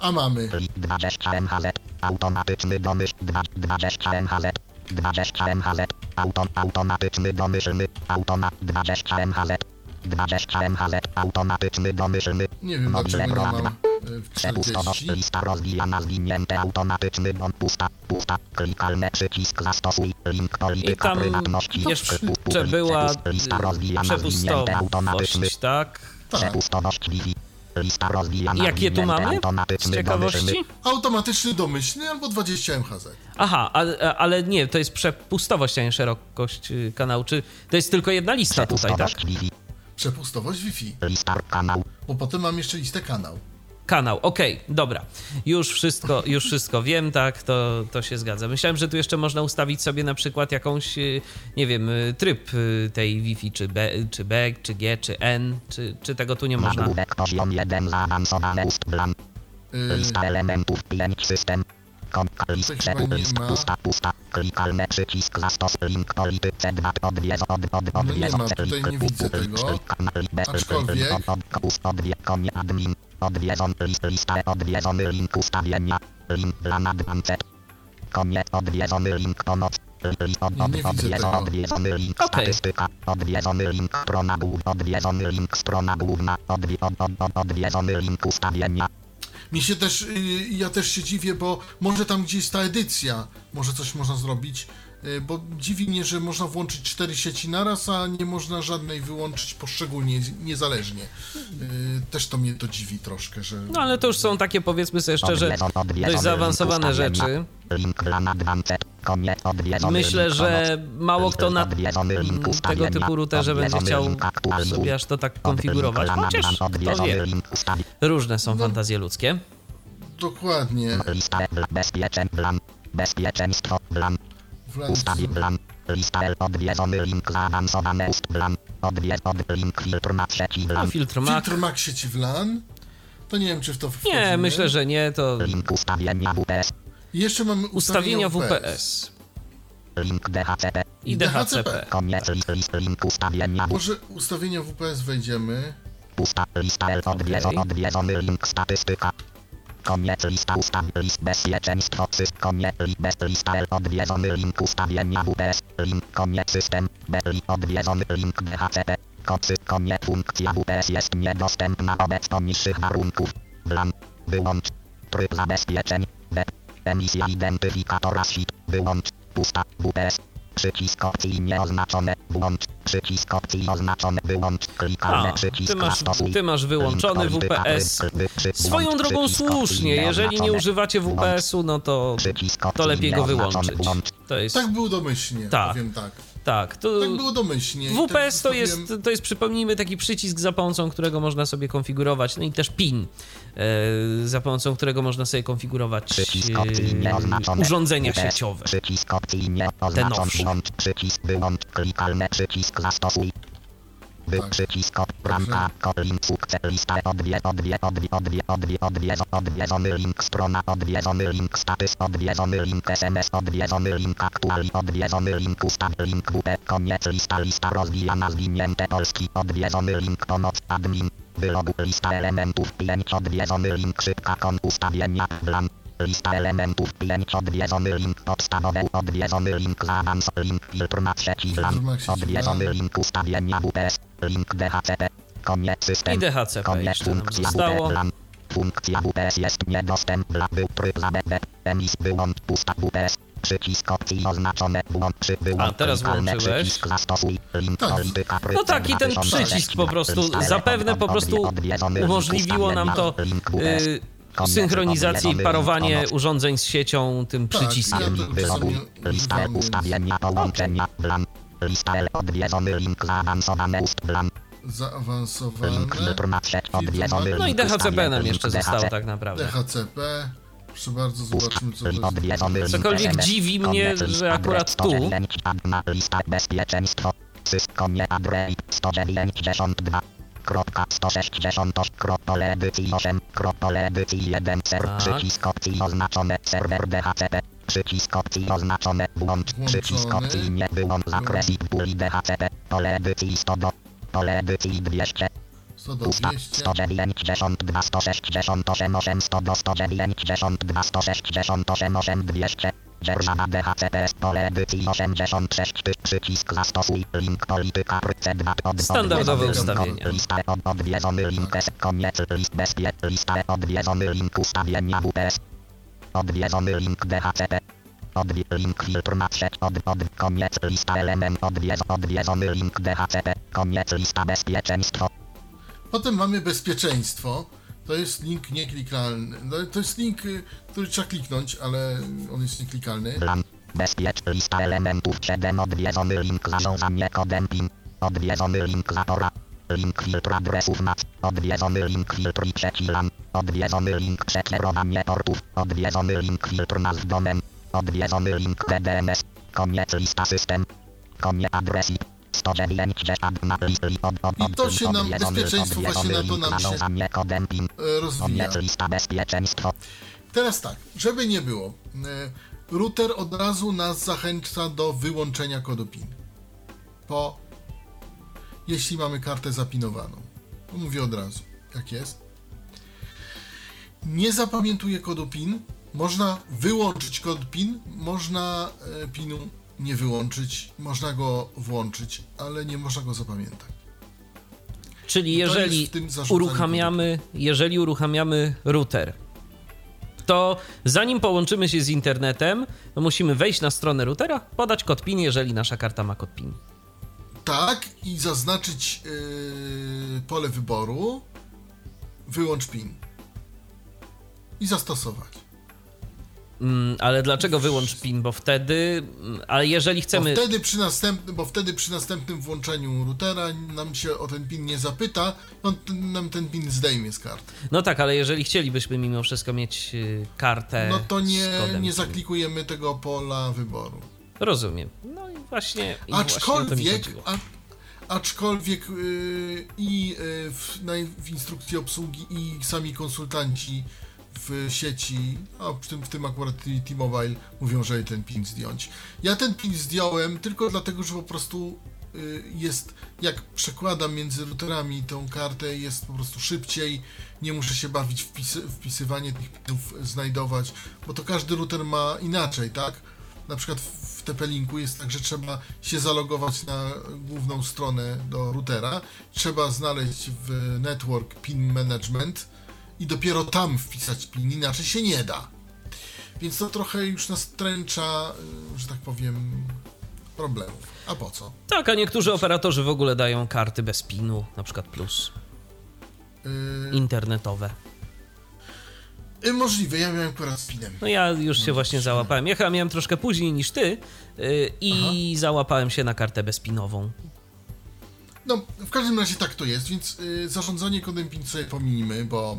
a mamy. Li 20 MHz automatyczny domyśl. Dwa- 20 MHz 20 MHz auto, automatyczny domyślny. Automat 20 MHz 20 MHz automatyczny domyślny. Nie wiem dlaczego nie mam e, Przepustowość 40. lista rozwijana zwinięte automatyczny bądź pusta, pusta, klikalne przycisk zastosuj, link I polityka tam prywatności. jeszcze była lista rozwijana zwinięte automatyczny, przepustowość, tak? przepustowość Wi-Fi, Jakie tu mamy? Z automatyczny ciekawości? domyślny, Automatyczny domyślny albo 20 MHz. Aha, ale, ale nie, to jest przepustowość, a nie szerokość y, kanału. Czy to jest tylko jedna lista tutaj, tak? przepustowość Wi-Fi, Przepustowość Wi-Fi. lista kanał, Bo potem mam jeszcze listę kanał. Kanał, okej, dobra. Już wszystko, już wszystko wiem, tak, to, to się zgadza. Myślałem, że tu jeszcze można ustawić sobie na przykład jakąś, y, nie wiem, y, tryb y, tej Wi-Fi, czy B, czy B, czy G, czy N, czy, czy tego tu nie można. poziom 1 zaawansowane ust lista elementów 5 system, Komka list przepu list pusta pusta klikalne przycisk zastos link polityce 2 odwiez od od No nie odwiez ma, tutaj nie widzę tego. Aczkolwiek- odwie konie admin odwiedzon list lista odwiedzony link ustawienia. Link dla advanced koniec. Odwiedzony link pomoc List od, od, widzę odwiedzony, link Okej. statystyka, odwiedzony link strona główna, odwiedzony link strona główna, odwi, od, od, od, odwiedzony link ustawienia, Mi się też, y, ja też się dziwię, bo może tam gdzieś ta edycja, może coś można zrobić, bo dziwi mnie, że można włączyć cztery sieci naraz, a nie można żadnej wyłączyć poszczególnie, niezależnie. Y, Też to mnie to dziwi troszkę, że... No ale to już są takie, powiedzmy sobie szczerze, dość zaawansowane rzeczy. Myślę, że mało kto na tego typu routerze będzie chciał sobie aż to tak konfigurować. Chociaż, kto wie, różne są fantazje ludzkie. Dokładnie. Bezpieczeństwo, blan, W ustawi, blan, lista L, odwiedzony link zaawansowane ust, blan, odwiedz, od, link filtr na trzeci, blan, filtr Mac. Filtr Mac sieci WLAN. To nie wiem, czy w to wchodzimy. Nie, myślę, że nie, to link ustawienia WPS, jeszcze mamy ustawienia WPS. WPS link DHCP, i DHCP. koniec list, list, link ustawienia Może ustawienia WPS wejdziemy. usta, lista L, odwiedzony, Okej. odwiedzony link statystyka, koniec lista ustaw, list bezpieczeństwo, syst, koniec, li, bez, lista L, odwiedzony link ustawienia WPS, link, koniec system, B, li, odwiedzony link DHCP, kocy, koniec, funkcja WPS jest niedostępna wobec poniższych warunków, blan, wyłącz, tryb zabezpieczeń, B, emisja identyfikatora SIT, wyłącz, pusta, WPS, przycisk opcji nieoznaczone, włącz, przycisk opcji oznaczone, wyłącz, klikalny A, przycisk ty masz, ty masz wyłączony WPS. Swoją drogą słusznie, jeżeli nie używacie WPS-u, no to, to lepiej go wyłączyć. To jest, Tak było domyślnie, Tak. powiem tak. Tak, to Tak było domyślnie. WPS tak to jest, to jest, przypomnijmy, taki przycisk za pomocą którego można sobie konfigurować, no i też PIN, e, za pomocą którego można sobie konfigurować e, urządzenia WPS. sieciowe. Przycisk opcji Te nowsze. Przycisk wyłącz. Klikalny przycisk zastosuj. Wy przycisk op, bramka, kolin, sukces, lista, odwie, odwie, odwie, odwie, odwie, odwiedzo, odwiedzony link, strona, odwiedzony link, status, odwiedzony link, SMS, odwiedzony link, aktuali, odwiedzony link, ustaw, link, WP, koniec, lista, lista rozwijana, zwinięte polski, odwiedzony link, pomoc, admin, wylogu, lista elementów, 5, odwiedzony link, szybka kon, ustawienia, blan, Lista elementów 5 odwiedzony link podstawowe odwiedzony link zaawans link filtr na trzeci plan odwiedzony link ustawienia WPS link DHCP koniec system I DHCP koniec funkcja zostało. WP plan funkcja WPS jest niedostępna był tryb emis wyłącz pusta WPS przycisk opcji oznaczone włącz przy wyłącz A, teraz włączyłeś. przycisk zastosuj link Tak. polityka No tak, i ten 2006, przycisk po prostu zapewne po prostu umożliwiło nam to synchronizację i parowanie urządzeń z siecią tym Tak, przyciskiem. ja lista ustawienia połączenia, blan, lista L, odwiedzony link, zaawansowane ust, link, na trzech, odwiedzony link, No i DHCP nam jeszcze zostało tak naprawdę. DHCP. Proszę bardzo, zobaczmy co to jest. Cokolwiek dziwi mnie, że akurat tu- 109, adna, lista bezpieczeństwo, konie, adrei, 192, kropka, 168, krop, pole edycji 8, krop, pole edycji 1, ser, przycisk opcji oznaczone, serwer DHCP, przycisk opcji oznaczone, włącz, przycisk opcji nie wyłącz, zakres i puli DHCP, pole edycji 100 do, pole edycji 200, 100 do Usta 200. 192 168 8 100 do 192 168 8 200 Dzierżawa DHCPS pole edycji 86 ty przycisk zastosuj link polityka C2 od Standardowe odwiedzony link, ustawienie. Lista od odwiedzony link S koniec list bezpie lista odwiedzony link ustawienia WPS odwiedzony link DHCP Odwi link filtr na trzech od, od koniec lista element odwiedz odwiedzony link DHCP koniec lista bezpieczeństwo Potem mamy bezpieczeństwo. To jest link nieklikalny. No, to jest link, y, który trzeba kliknąć, ale on jest nieklikalny. Plan. Bezpiecz. Lista elementów 7. Odwiedzony link zarządzanie kodem PIN. Odwiedzony link zapora. Link filtr adresów NAT. Odwiedzony link filtr i. Odwiedzony link przekierowanie portów. Odwiedzony link filtr nazw domen. Odwiedzony link DDMS. Koniec lista system. Koniec. 109 adna list li- od, od, I to się nam- bezpieczeństwo właśnie na to nam się- Rozwija. Teraz tak, żeby nie było. e, Router od razu nas zachęca do wyłączenia kodu PIN. Po jeśli mamy kartę zapinowaną. Mówię od razu, jak jest. Nie zapamiętuje kodu PIN. Można wyłączyć kod PIN, można e, PINu nie wyłączyć, można go włączyć, ale nie można go zapamiętać. Czyli jeżeli uruchamiamy, jeżeli uruchamiamy router, to zanim połączymy się z internetem, musimy wejść na stronę routera, podać kod PIN, jeżeli nasza karta ma kod PIN. Tak, i zaznaczyć yy, pole wyboru, wyłącz PIN i zastosować. Mm, ale dlaczego wyłącz PIN? Bo wtedy, mm, ale jeżeli Bo chcemy. wtedy, przy następnym, bo wtedy przy następnym włączeniu routera nam się o ten PIN nie zapyta, on ten, nam ten PIN zdejmie z karty. No tak, ale jeżeli chcielibyśmy mimo wszystko mieć y, kartę. No to nie, nie zaklikujemy tego pola wyboru. Rozumiem. No i właśnie. I właśnie Aczkolwiek, a, aczkolwiek yy, i yy, w, na, w instrukcji obsługi i sami konsultanci w sieci, a w tym, w tym akurat T-Mobile mówią, że ten pin zdjąć. Ja ten pin zdjąłem tylko dlatego, że po prostu yy, jest, jak przekładam między routerami tą kartę, jest po prostu szybciej, nie muszę się bawić wpisy, wpisywanie tych pinów, znajdować, bo to każdy router ma inaczej, tak? na przykład w TP-Linku jest tak, że trzeba się zalogować na główną stronę do routera, trzeba znaleźć w Network PIN Management i dopiero tam wpisać PIN, inaczej się nie da. Więc to trochę już nastręcza, y, że tak powiem, problemów. A po co? Tak, a niektórzy operatorzy w ogóle dają karty bez PIN-u, na przykład plus Yy, internetowe. y, możliwe, ja miałem akurat z PINem. No ja już się właśnie załapałem. Ja chyba miałem troszkę później niż ty yy, i załapałem się na kartę bezpinową. No, w każdym razie tak to jest, więc y, zarządzanie kodem PIN sobie pominimy, bo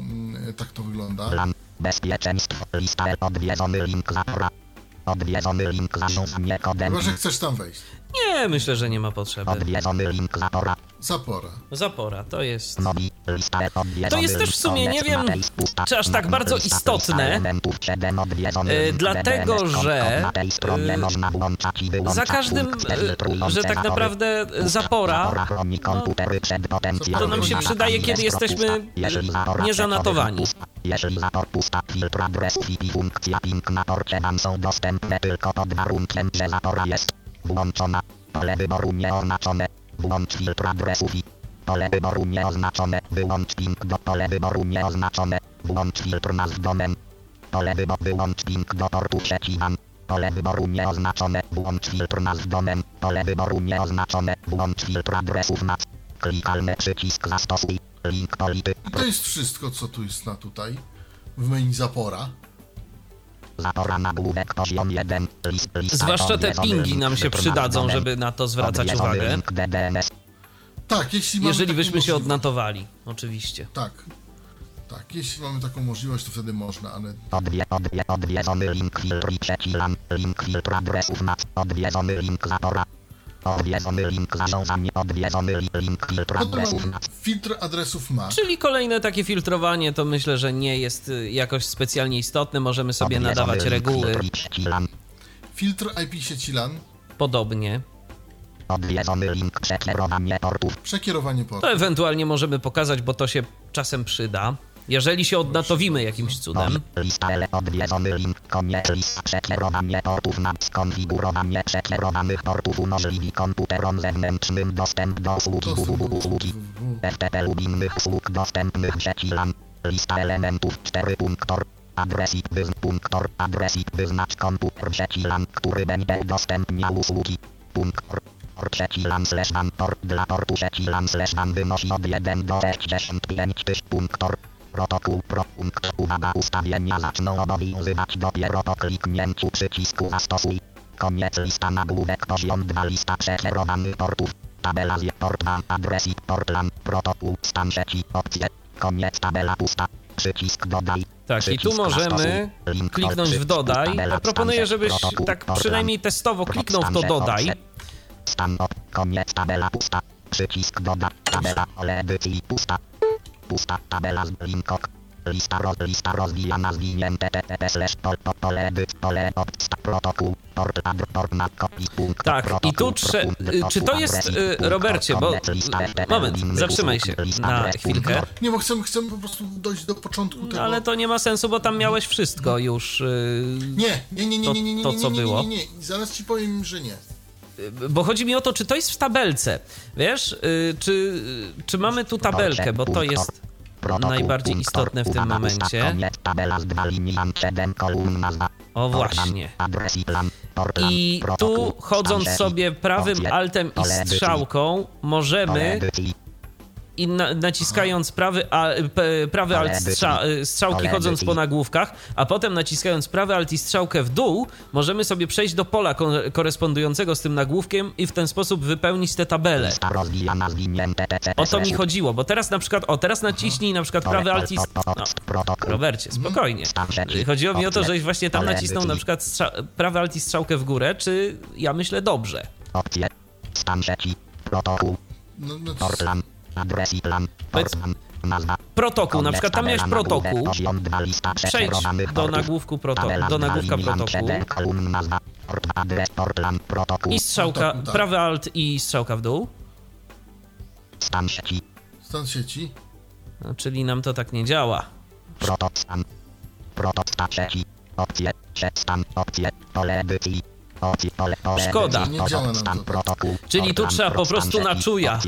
y, tak to wygląda. Plan. Bezpieczeństwo. Lista odwiedzony link. Odwiedzony link zarządzanie kodem. Chyba, że chcesz tam wejść. Nie, myślę, że nie ma potrzeby. Odwiedzony link zapora. Zapora. Zapora, to jest. To jest też w sumie, nie wiem, czy aż tak bardzo istotne, e, dlatego, że, e, za każdym, e, że tak naprawdę zapora, no, to nam się przydaje, kiedy jesteśmy niezanotowani. Jeżeli zapor pusta filtr adresów i funkcja ping na porcie wam są dostępne tylko pod warunkiem, że zapora jest włączona. Pole wyboru nieoznaczone. Włącz filtr adresów i pole wyboru nieoznaczone. Wyłącz ping do pole wyboru nieoznaczone. Włącz filtr nazw domen. Pole wyboru wyłącz ping do portu sieci. Pole wyboru nieoznaczone. Włącz filtr nazw domen. Pole wyboru nieoznaczone. Włącz filtr adresów NAT. Klikalny przycisk zastosuj. Link polity. I to jest wszystko, co tu jest na tutaj, w menu zapora. Zapora nagłówek poziom 1. List, lista Zwłaszcza te pingi nam się przydadzą, żeby na to zwracać uwagę. Tak, jeśli mamy Jeżeli byśmy się odnotowali, oczywiście. Tak. Tak, jeśli mamy taką możliwość, to wtedy można, ale Odwie, odwie, odwiedzony link filtr i. Link filtr adresów NAT. Odwiedzony link zapora. Odwiedzony link zarządzanie. Odwiedzony li- link filtr no adresów filtr adresów MAC. Czyli kolejne takie filtrowanie to myślę, że nie jest y, jakoś specjalnie istotne. Możemy sobie Odwiedzony nadawać link reguły filtr IP sieci LAN, podobnie. Odwiedzony link przekierowanie portów. przekierowanie portu. To ewentualnie możemy pokazać, bo to się czasem przyda. Jeżeli się odnotowimy jakimś cudem. Lista L odwiedzony link koniec list przekierowanie portów na skonfigurowanie przekierowanych portów umożliwi komputerom zewnętrznym dostęp do usługi www. FTP lub innych usług dostępnych w sieci LAN. Lista elementów 4 punktor. Adresik punktor. Adresik wyznacz komputer w sieci LAN, który będzie udostępniał usługi. Punktor. Port sieci LAN slash WAN port dla portu sieci LAN slash WAN wynosi od 1 do 65 tyś punktor. Protokół pro punkt. Uwaga ustawienia zaczną obowiązywać dopiero po kliknięciu przycisku zastosuj. Koniec lista nagłówek poziom 2 lista przekierowanych portów. Tabela z port WAN adresik port LAN protokół stan sieci opcje. Koniec tabela pusta. Przycisk dodaj. Tak, i tu możemy kliknąć w dodaj. tabela, Proponuję, żebyś tak przynajmniej testowo kliknął w to dodaj. Stan op, koniec tabela pusta. Przycisk doda, tabela pole edycji pusta. Pusta tabela z linkok. Lista roz, lista rozwijana zwinięte ttp slash pol, po, pole edyt, pole protokół, port adr, port na kopii, punkt, Tak, i protokół, tu trze- punkt, y, czy to jest, y, Robercie, bo- moment, zatrzymaj usług, się lista na adres, chwilkę. punkt, Nie, bo chcę, chcę po prostu dojść do początku tego. No, Ale to nie ma sensu, bo tam miałeś wszystko już. y, Nie, nie, nie, nie, To- nie, nie, nie, to, nie, co nie, nie, było. nie, nie, nie. Zaraz ci powiem, że nie. Bo chodzi mi o to, czy to jest w tabelce, wiesz, y, czy, czy mamy tu tabelkę, bo to jest najbardziej istotne w tym momencie. O, właśnie. I tu chodząc sobie prawym altem i strzałką możemy i na, naciskając prawy, a, p, prawy alt strza, y, strzałki chodząc po nagłówkach, a potem naciskając prawy alt i strzałkę w dół, możemy sobie przejść do pola ko korespondującego z tym nagłówkiem i w ten sposób wypełnić zwinięte, TC, O to mi chodziło, bo teraz na przykład, o teraz naciśnij na przykład prawy alt i... No, Robercie, spokojnie. Stan sieci, Chodziło mi o to, żeś właśnie tam nacisnął na przykład strza- prawy alt i strzałkę w górę, czy ja myślę dobrze? opcje, stan sieci, protokół, No, adres i plan, Portland, nazwa. Protokół, na przykład tam miałeś protokół, Przejdź do nagłówku proto- Tabela do nagłówka protokół, i strzałka, Protokół, tak. prawy alt i strzałka w dół, stan sieci, stan sieci. no, czyli nam to tak nie działa. protostan, protostan sieci, opcje, stan, opcje, pole edycji, Szkoda. Czyli tu trzeba po prostu na czuja.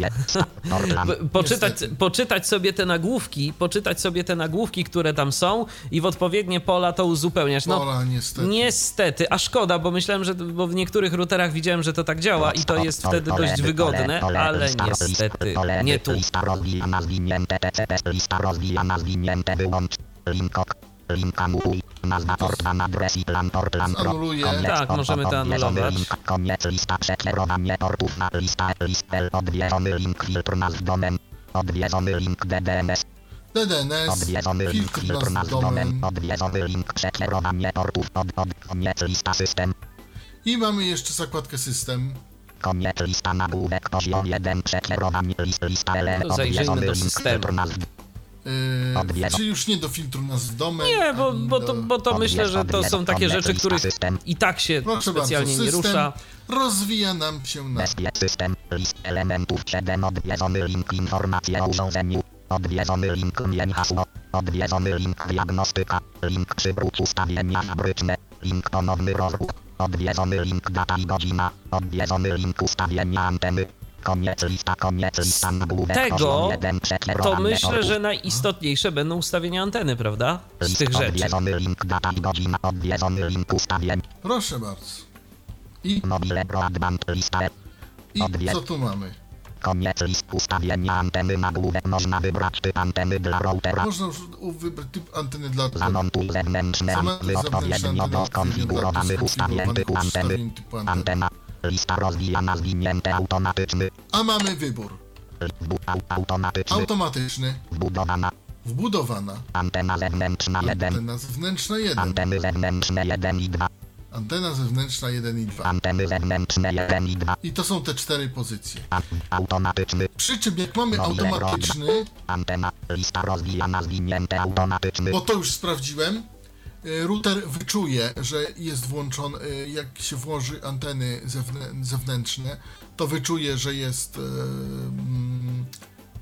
Poczytać, poczytać sobie te nagłówki, poczytać sobie te nagłówki, które tam są i w odpowiednie pola to uzupełniać. No, Pola, niestety. Niestety, a szkoda, bo myślałem, że bo w niektórych routerach widziałem, że to tak działa i to jest wtedy dość wygodne, ale niestety nie tu. Lista TCP, lista wyłącz, linkok, link anuluj, nazwa portman, adres i plan, portland, Zanuluję. koniec, Tak, możemy to anulować. Link, koniec, lista, przekierowanie portów na lista, list, L, odwiedzony link, filtr nazw domen, odwiedzony link, DDNS, DDNS, odwiedzony link, filtr nazw domen, odwiedzony link, przekierowanie portów, od, od, koniec, lista, system, I mamy jeszcze zakładkę system. Koniec lista nagłówek poziom 1 przekierowanie list lista LN To zajrzyjmy odwiedzony do systemu. Yy, czyli już nie do filtru nazw domen. Nie, bo, bo, to, bo to myślę, że to są takie rzeczy, których system. i tak się Proszę specjalnie bardzo, nie rusza. rozwija nam się na... system list elementów 7 odwiedzony link informacje o urządzeniu. Odwiedzony link mień hasło. Odwiedzony link diagnostyka. Link przywrót ustawienia fabryczne. Link ponowny rozruch odwiedzony link data i godzina. Odwiedzony link ustawienia anteny koniec lista koniec lista nagłówek tego poziom 1 To myślę, że najistotniejsze będą ustawienia anteny, prawda? Z List tych rzeczy. Odwiedzony link, data i godzina, odwiedzony link ustawień, Proszę bardzo. I, mobile broadband, lista, i Odwiedź. co tu mamy? koniec list ustawienia anteny, nagłówek, można wybrać typ anteny dla routera, Można już wybrać typ anteny dla... zamontuj zewnętrzne Zamontuj anteny zewnętrzne odpowiednio anteny do odpowiednio dla skonfigurowanych ustawień skonfigurowanych typu anteny, ustawień typu anteny. antena, lista rozwijana, zwinięte, automatyczny, A mamy wybór. automatyczny, Automatyczny, wbudowana, wbudowana, antena zewnętrzna 1, antena zewnętrzna 1, anteny zewnętrzne 1 i 2, antena zewnętrzna 1 i 2. anteny zewnętrzne 1 i 2, I to są te cztery pozycje. a- automatyczny, Przy czym jak mamy automatyczny, Antena, lista rozwijana, zwinięte, automatyczny. bo to już sprawdziłem, router wyczuje, że jest włączony, y, jak się włoży anteny zewnę- zewnętrzne, to wyczuje, że jest y, mm,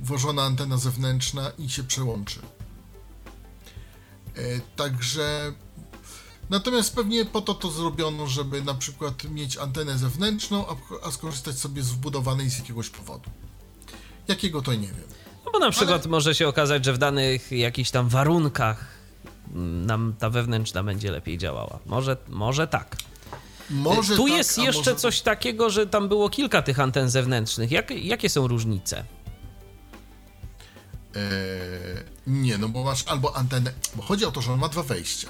włożona antena zewnętrzna i się przełączy. Także Natomiast pewnie po to to zrobiono, żeby na przykład mieć antenę zewnętrzną, a, skorzystać sobie z wbudowanej z jakiegoś powodu. Jakiego to nie wiem. No bo na przykład może się okazać, że w danych jakichś tam warunkach nam ta wewnętrzna będzie lepiej działała. Może, może tak. Może tu tak, jest jeszcze może... coś takiego, że tam było kilka tych anten zewnętrznych. Jak, jakie są różnice? Eee, nie, no bo masz albo antenę, bo chodzi o to, że on ma dwa wejścia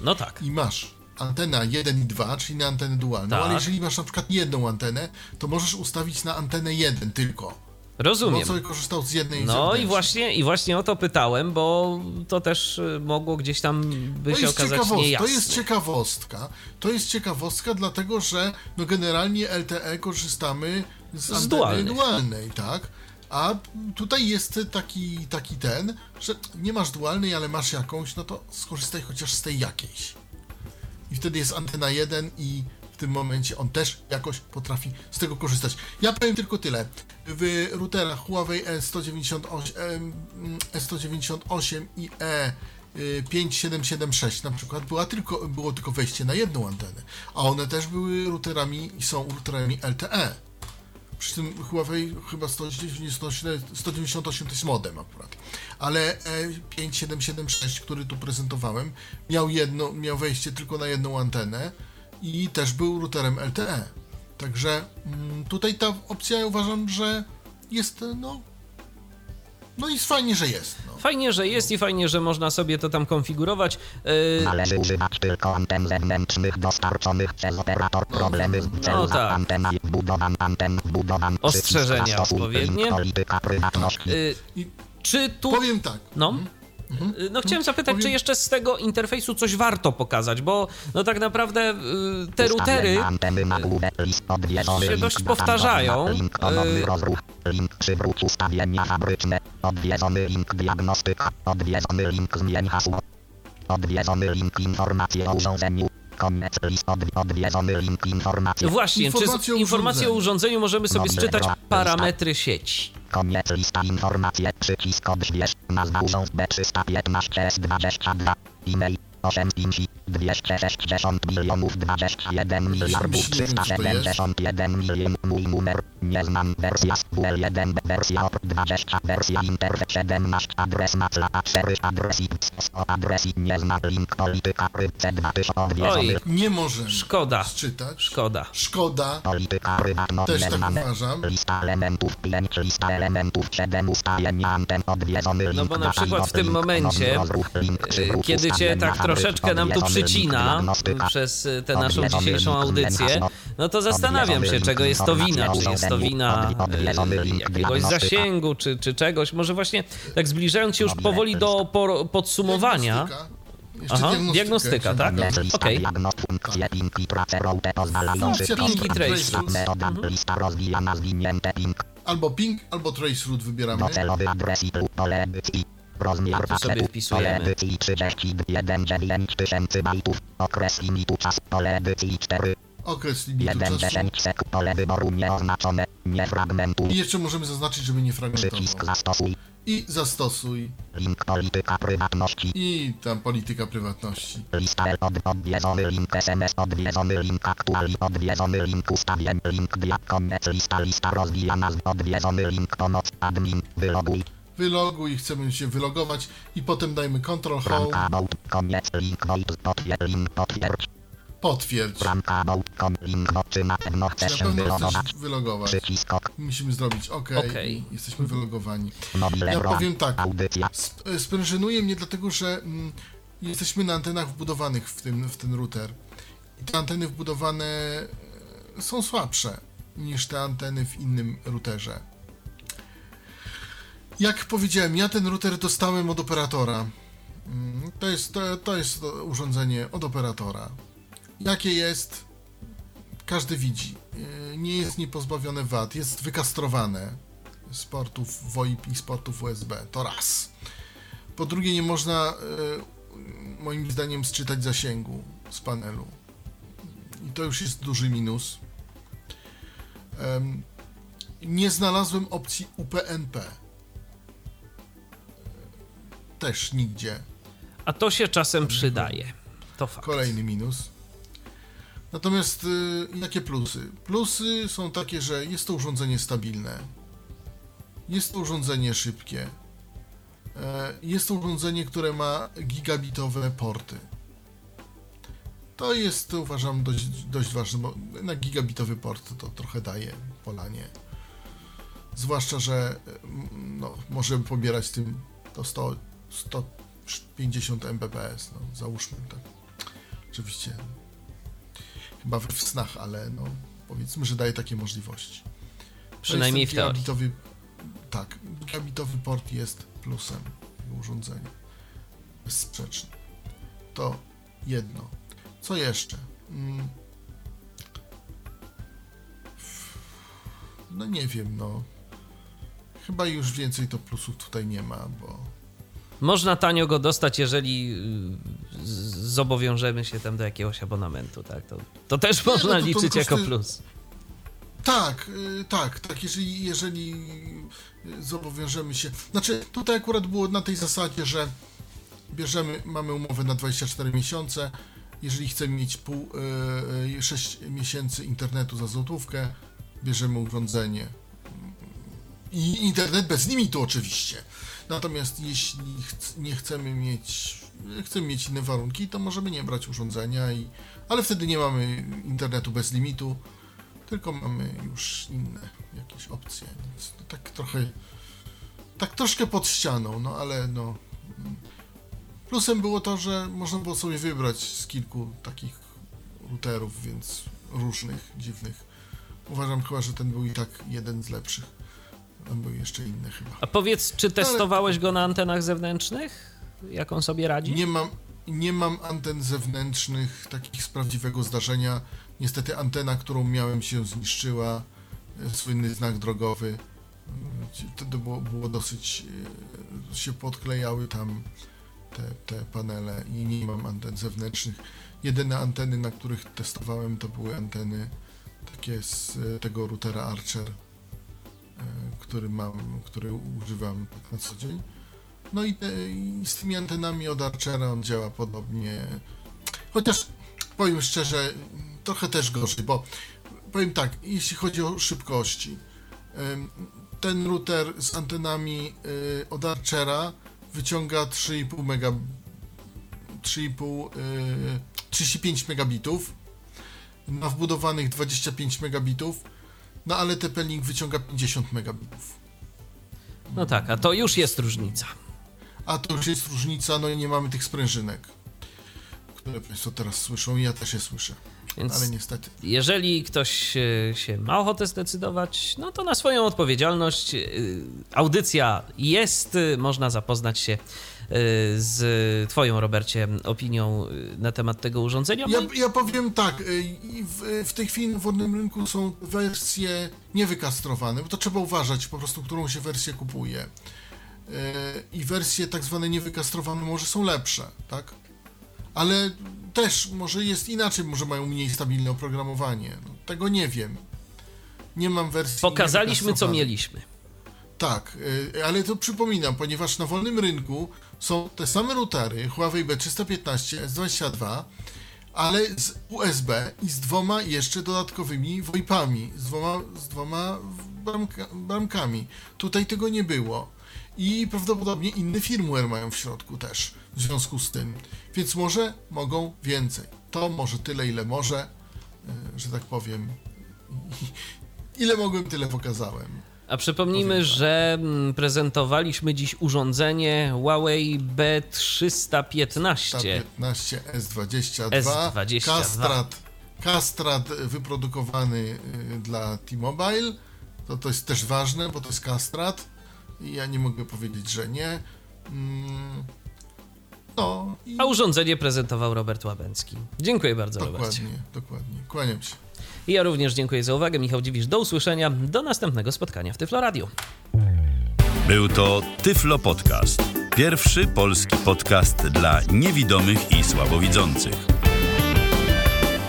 No tak. i masz antena 1 i 2, czyli na antenę dualną, Tak. ale jeżeli masz na przykład jedną antenę, to możesz ustawić na antenę 1 tylko, Rozumiem. sobie korzystał z jednej No i właśnie, i właśnie o to pytałem, bo to też y, mogło gdzieś tam by To się okazać niejasne. to jest ciekawostka. To jest ciekawostka, dlatego że no generalnie LTE korzystamy z, Z dualnych. dualnej, tak? A tutaj jest taki, taki ten, że nie masz dualnej, ale masz jakąś, no to skorzystaj chociaż z tej jakiejś. I wtedy jest antena 1 i w tym momencie on też jakoś potrafi z tego korzystać. Ja powiem tylko tyle. W routerach Huawei E198, em, E198 i y, 5776 na przykład była tylko, było tylko wejście na jedną antenę, a one też były routerami i są routerami LTE. Przy tym Huawei chyba 198, 198 to jest modem akurat. Ale e, 5776, który tu prezentowałem, miał jedno, miał wejście tylko na jedną antenę i też był routerem LTE. Także mm, tutaj ta opcja ja uważam, że jest no no i fajnie, że jest. No. Fajnie, że jest i fajnie, że można sobie to tam konfigurować. Yy, Należy używać tylko anten zewnętrznych dostarczonych przez operator. Problemy z celula tak. antena i wbudowan anten wbudowan Ostrzeżenia odpowiednie. link polityka prywatności. yy, czy tu powiem tak, No. Y, No chciałem zapytać, czy jeszcze z tego interfejsu coś warto pokazać, bo no tak naprawdę y, te routery odwiedzony, się dość powtarzają. link przywróć ustawienia fabryczne, odwiedzony link diagnostyka, odwiedzony link zmień hasło, odwiedzony link informacje o urządzeniu, koniec list od, odwiedzony link informacje, Właśnie, czy Informacje z o informacje o urządzeniu. możemy sobie Dobrze, sczytać parametry sieci. koniec lista informacje, przycisk odśwież, nazwa urząd B315S22, e-mail. 85 260 milionów 21 miliardów nie wiem, co to jest. 371 milionów mój numer, nie znam wersja WL1 wersja OP 20 wersja Internet 17 adres macla 4 adres IPS adres I nie znam link polityka C 2000 odwiedzony Oj. nie możemy Szkoda. czytać. Szkoda. Szkoda. Polityka prywatna Też nie tak znane. uważam. Lista elementów 5, lista elementów 7, ustawienia anten, odwiedzony link No bo na przykład w tym momencie, y, kiedy cię tak troszeczkę nam tu przycina przez y, tę naszą dzisiejszą audycję, no to zastanawiam się, czego jest to wina. Czy jest to wina y, jakiegoś zasięgu, czy, czy czegoś. Może właśnie tak zbliżając się już powoli do por- podsumowania. Aha, diagnostyka, tak? Okej. trace. ping, Albo ping, albo traceroute wybieramy. Docelowy adres i tu pole edycji. Rozmiar wpisujemy. Pole edycji 31 9000 bajtów. Okres limitu czas. Pole edycji 4. Okres limitu 1 czasu. 10 sekund. Pole wyboru nieoznaczone. Nie fragmentu. I jeszcze możemy zaznaczyć, żeby nie Przycisk fragmentował. zastosuj. I zastosuj. Link polityka prywatności. I tam polityka prywatności. Lista L od odwiedzony link SMS. Odwiedzony link aktuali. Odwiedzony link ustawień. Link dia. Koniec lista. Lista rozwijana. z- Odwiedzony link pomoc. Admin. Wyloguj. Wyloguj, chcemy się wylogować i potem dajmy Ctrl void. Potwierdź. Czy na pewno chcesz się wylogować. wylogować? Musimy zrobić OK. Okej. Jesteśmy wylogowani. Ja powiem tak. Sp- e, sprężynuje mnie dlatego, że mm, jesteśmy na antenach wbudowanych w ten, w ten router. I te anteny wbudowane e, są słabsze niż te anteny w innym routerze. Jak powiedziałem, ja ten router dostałem od operatora. Mm, To jest, to, to jest urządzenie od operatora. Jakie jest, każdy widzi. E, Nie jest niepozbawione wad, jest wykastrowane z portów VoIP i z portów USB. To raz. Po drugie, nie można, e, moim zdaniem, sczytać zasięgu z panelu. I to już jest duży minus. Nie znalazłem opcji UPnP. Też nigdzie. A to się czasem przydaje. To fakt. Kolejny minus. Natomiast y, jakie plusy? Plusy są takie, że jest to urządzenie stabilne. Jest to urządzenie szybkie. E, Jest to urządzenie, które ma gigabitowe porty. To jest, uważam, dość, dość ważne, bo na gigabitowy port to trochę daje polanie. Zwłaszcza, że no, możemy pobierać tym to 100, 150 Mbps, no, załóżmy tak. Oczywiście chyba w snach, ale no, powiedzmy, że daje takie możliwości. Przynajmniej w teorii. tak, gigabitowy port jest plusem urządzenia. Bezsprzecznie. To jedno. Co jeszcze? Mm. No nie wiem, no. Chyba już więcej to plusów tutaj nie ma, bo Można tanio go dostać, jeżeli y, zobowiążemy się tam do jakiegoś abonamentu, tak? To, to też można no to to liczyć koszty- jako plus. Tak, y, tak, tak, jeżeli, jeżeli y, zobowiążemy się. Znaczy, tutaj akurat było na tej zasadzie, że bierzemy, mamy umowę na 24 miesiące. Jeżeli chcemy mieć pół, e, 6 miesięcy internetu za złotówkę, bierzemy urządzenie. I internet bez limitu oczywiście. Natomiast jeśli chc- nie chcemy mieć, chcemy mieć inne warunki, to możemy nie brać urządzenia, i, ale wtedy nie mamy internetu bez limitu, tylko mamy już inne jakieś opcje. Więc tak trochę, tak troszkę pod ścianą, no ale no. Plusem było to, że można było sobie wybrać z kilku takich routerów, więc różnych, dziwnych. Uważam chyba, że ten był i tak jeden z lepszych. Tam były jeszcze inne chyba. A powiedz, czy testowałeś go na antenach zewnętrznych? Jak on sobie radzi? Nie mam, nie mam anten zewnętrznych, takich z prawdziwego zdarzenia. Niestety antena, którą miałem się zniszczyła, e, słynny znak drogowy. Wtedy było, było dosyć, e, się podklejały tam te, te panele i nie mam anten zewnętrznych. Jedyne anteny, na których testowałem, to były anteny takie z e, tego routera Archer, który mam, który używam na co dzień. No i, te, i z tymi antenami od Archera on działa podobnie. Chociaż powiem szczerze, trochę też gorzej, bo powiem tak, jeśli chodzi o szybkości, ten router z antenami y, od Archera wyciąga 3,5 mega 3,5 y, 35 megabitów na wbudowanych 25 megabitów no ale TP-Link wyciąga 50 megabitów No tak, a to już jest różnica. a to już jest różnica, no i nie mamy tych sprężynek, które Państwo teraz słyszą i ja też je słyszę, Więc ale niestety. jeżeli ktoś e, się ma ochotę zdecydować, no to na swoją odpowiedzialność e, audycja jest, e, można zapoznać się z Twoją, Robercie, opinią e, na temat tego urządzenia. Ja, ja powiem tak, y, w, w tej chwili na wolnym rynku są wersje niewykastrowane, bo to trzeba uważać po prostu, którą się wersję kupuje. Y, I wersje tak zwane niewykastrowane może są lepsze, tak? Ale też może jest inaczej, może mają mniej stabilne oprogramowanie. No, tego nie wiem. Nie mam wersji. Pokazaliśmy, co mieliśmy. Tak, y, ale to przypominam, ponieważ na wolnym rynku są te same routery Huawei B315, S22, ale z USB i z dwoma jeszcze dodatkowymi VoIPami, z dwoma, z dwoma bramka, bramkami. Tutaj tego nie było. I prawdopodobnie inny firmware mają w środku też, w związku z tym. Więc może mogą więcej. To może tyle, ile może, y, że tak powiem. Ile mogłem, tyle pokazałem. A przypomnijmy, tak. że mm, prezentowaliśmy dziś urządzenie Huawei B315. 15 S22, S22. Kastrat, Kastrat wyprodukowany y, dla T-Mobile. To, to jest też ważne, bo to jest Kastrat. I ja nie mogę powiedzieć, że nie. Mm, no i A urządzenie prezentował Robert Łabęcki. Dziękuję bardzo, Robercie. dokładnie, dokładnie. Kłaniam się. I ja również dziękuję za uwagę. Michał Dziwisz, do usłyszenia. Do następnego spotkania w Tyflo Radio. Był to Tyflo Podcast. Pierwszy polski podcast dla niewidomych i słabowidzących.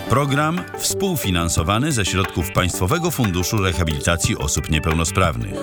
Program współfinansowany ze środków Państwowego Funduszu Rehabilitacji Osób Niepełnosprawnych.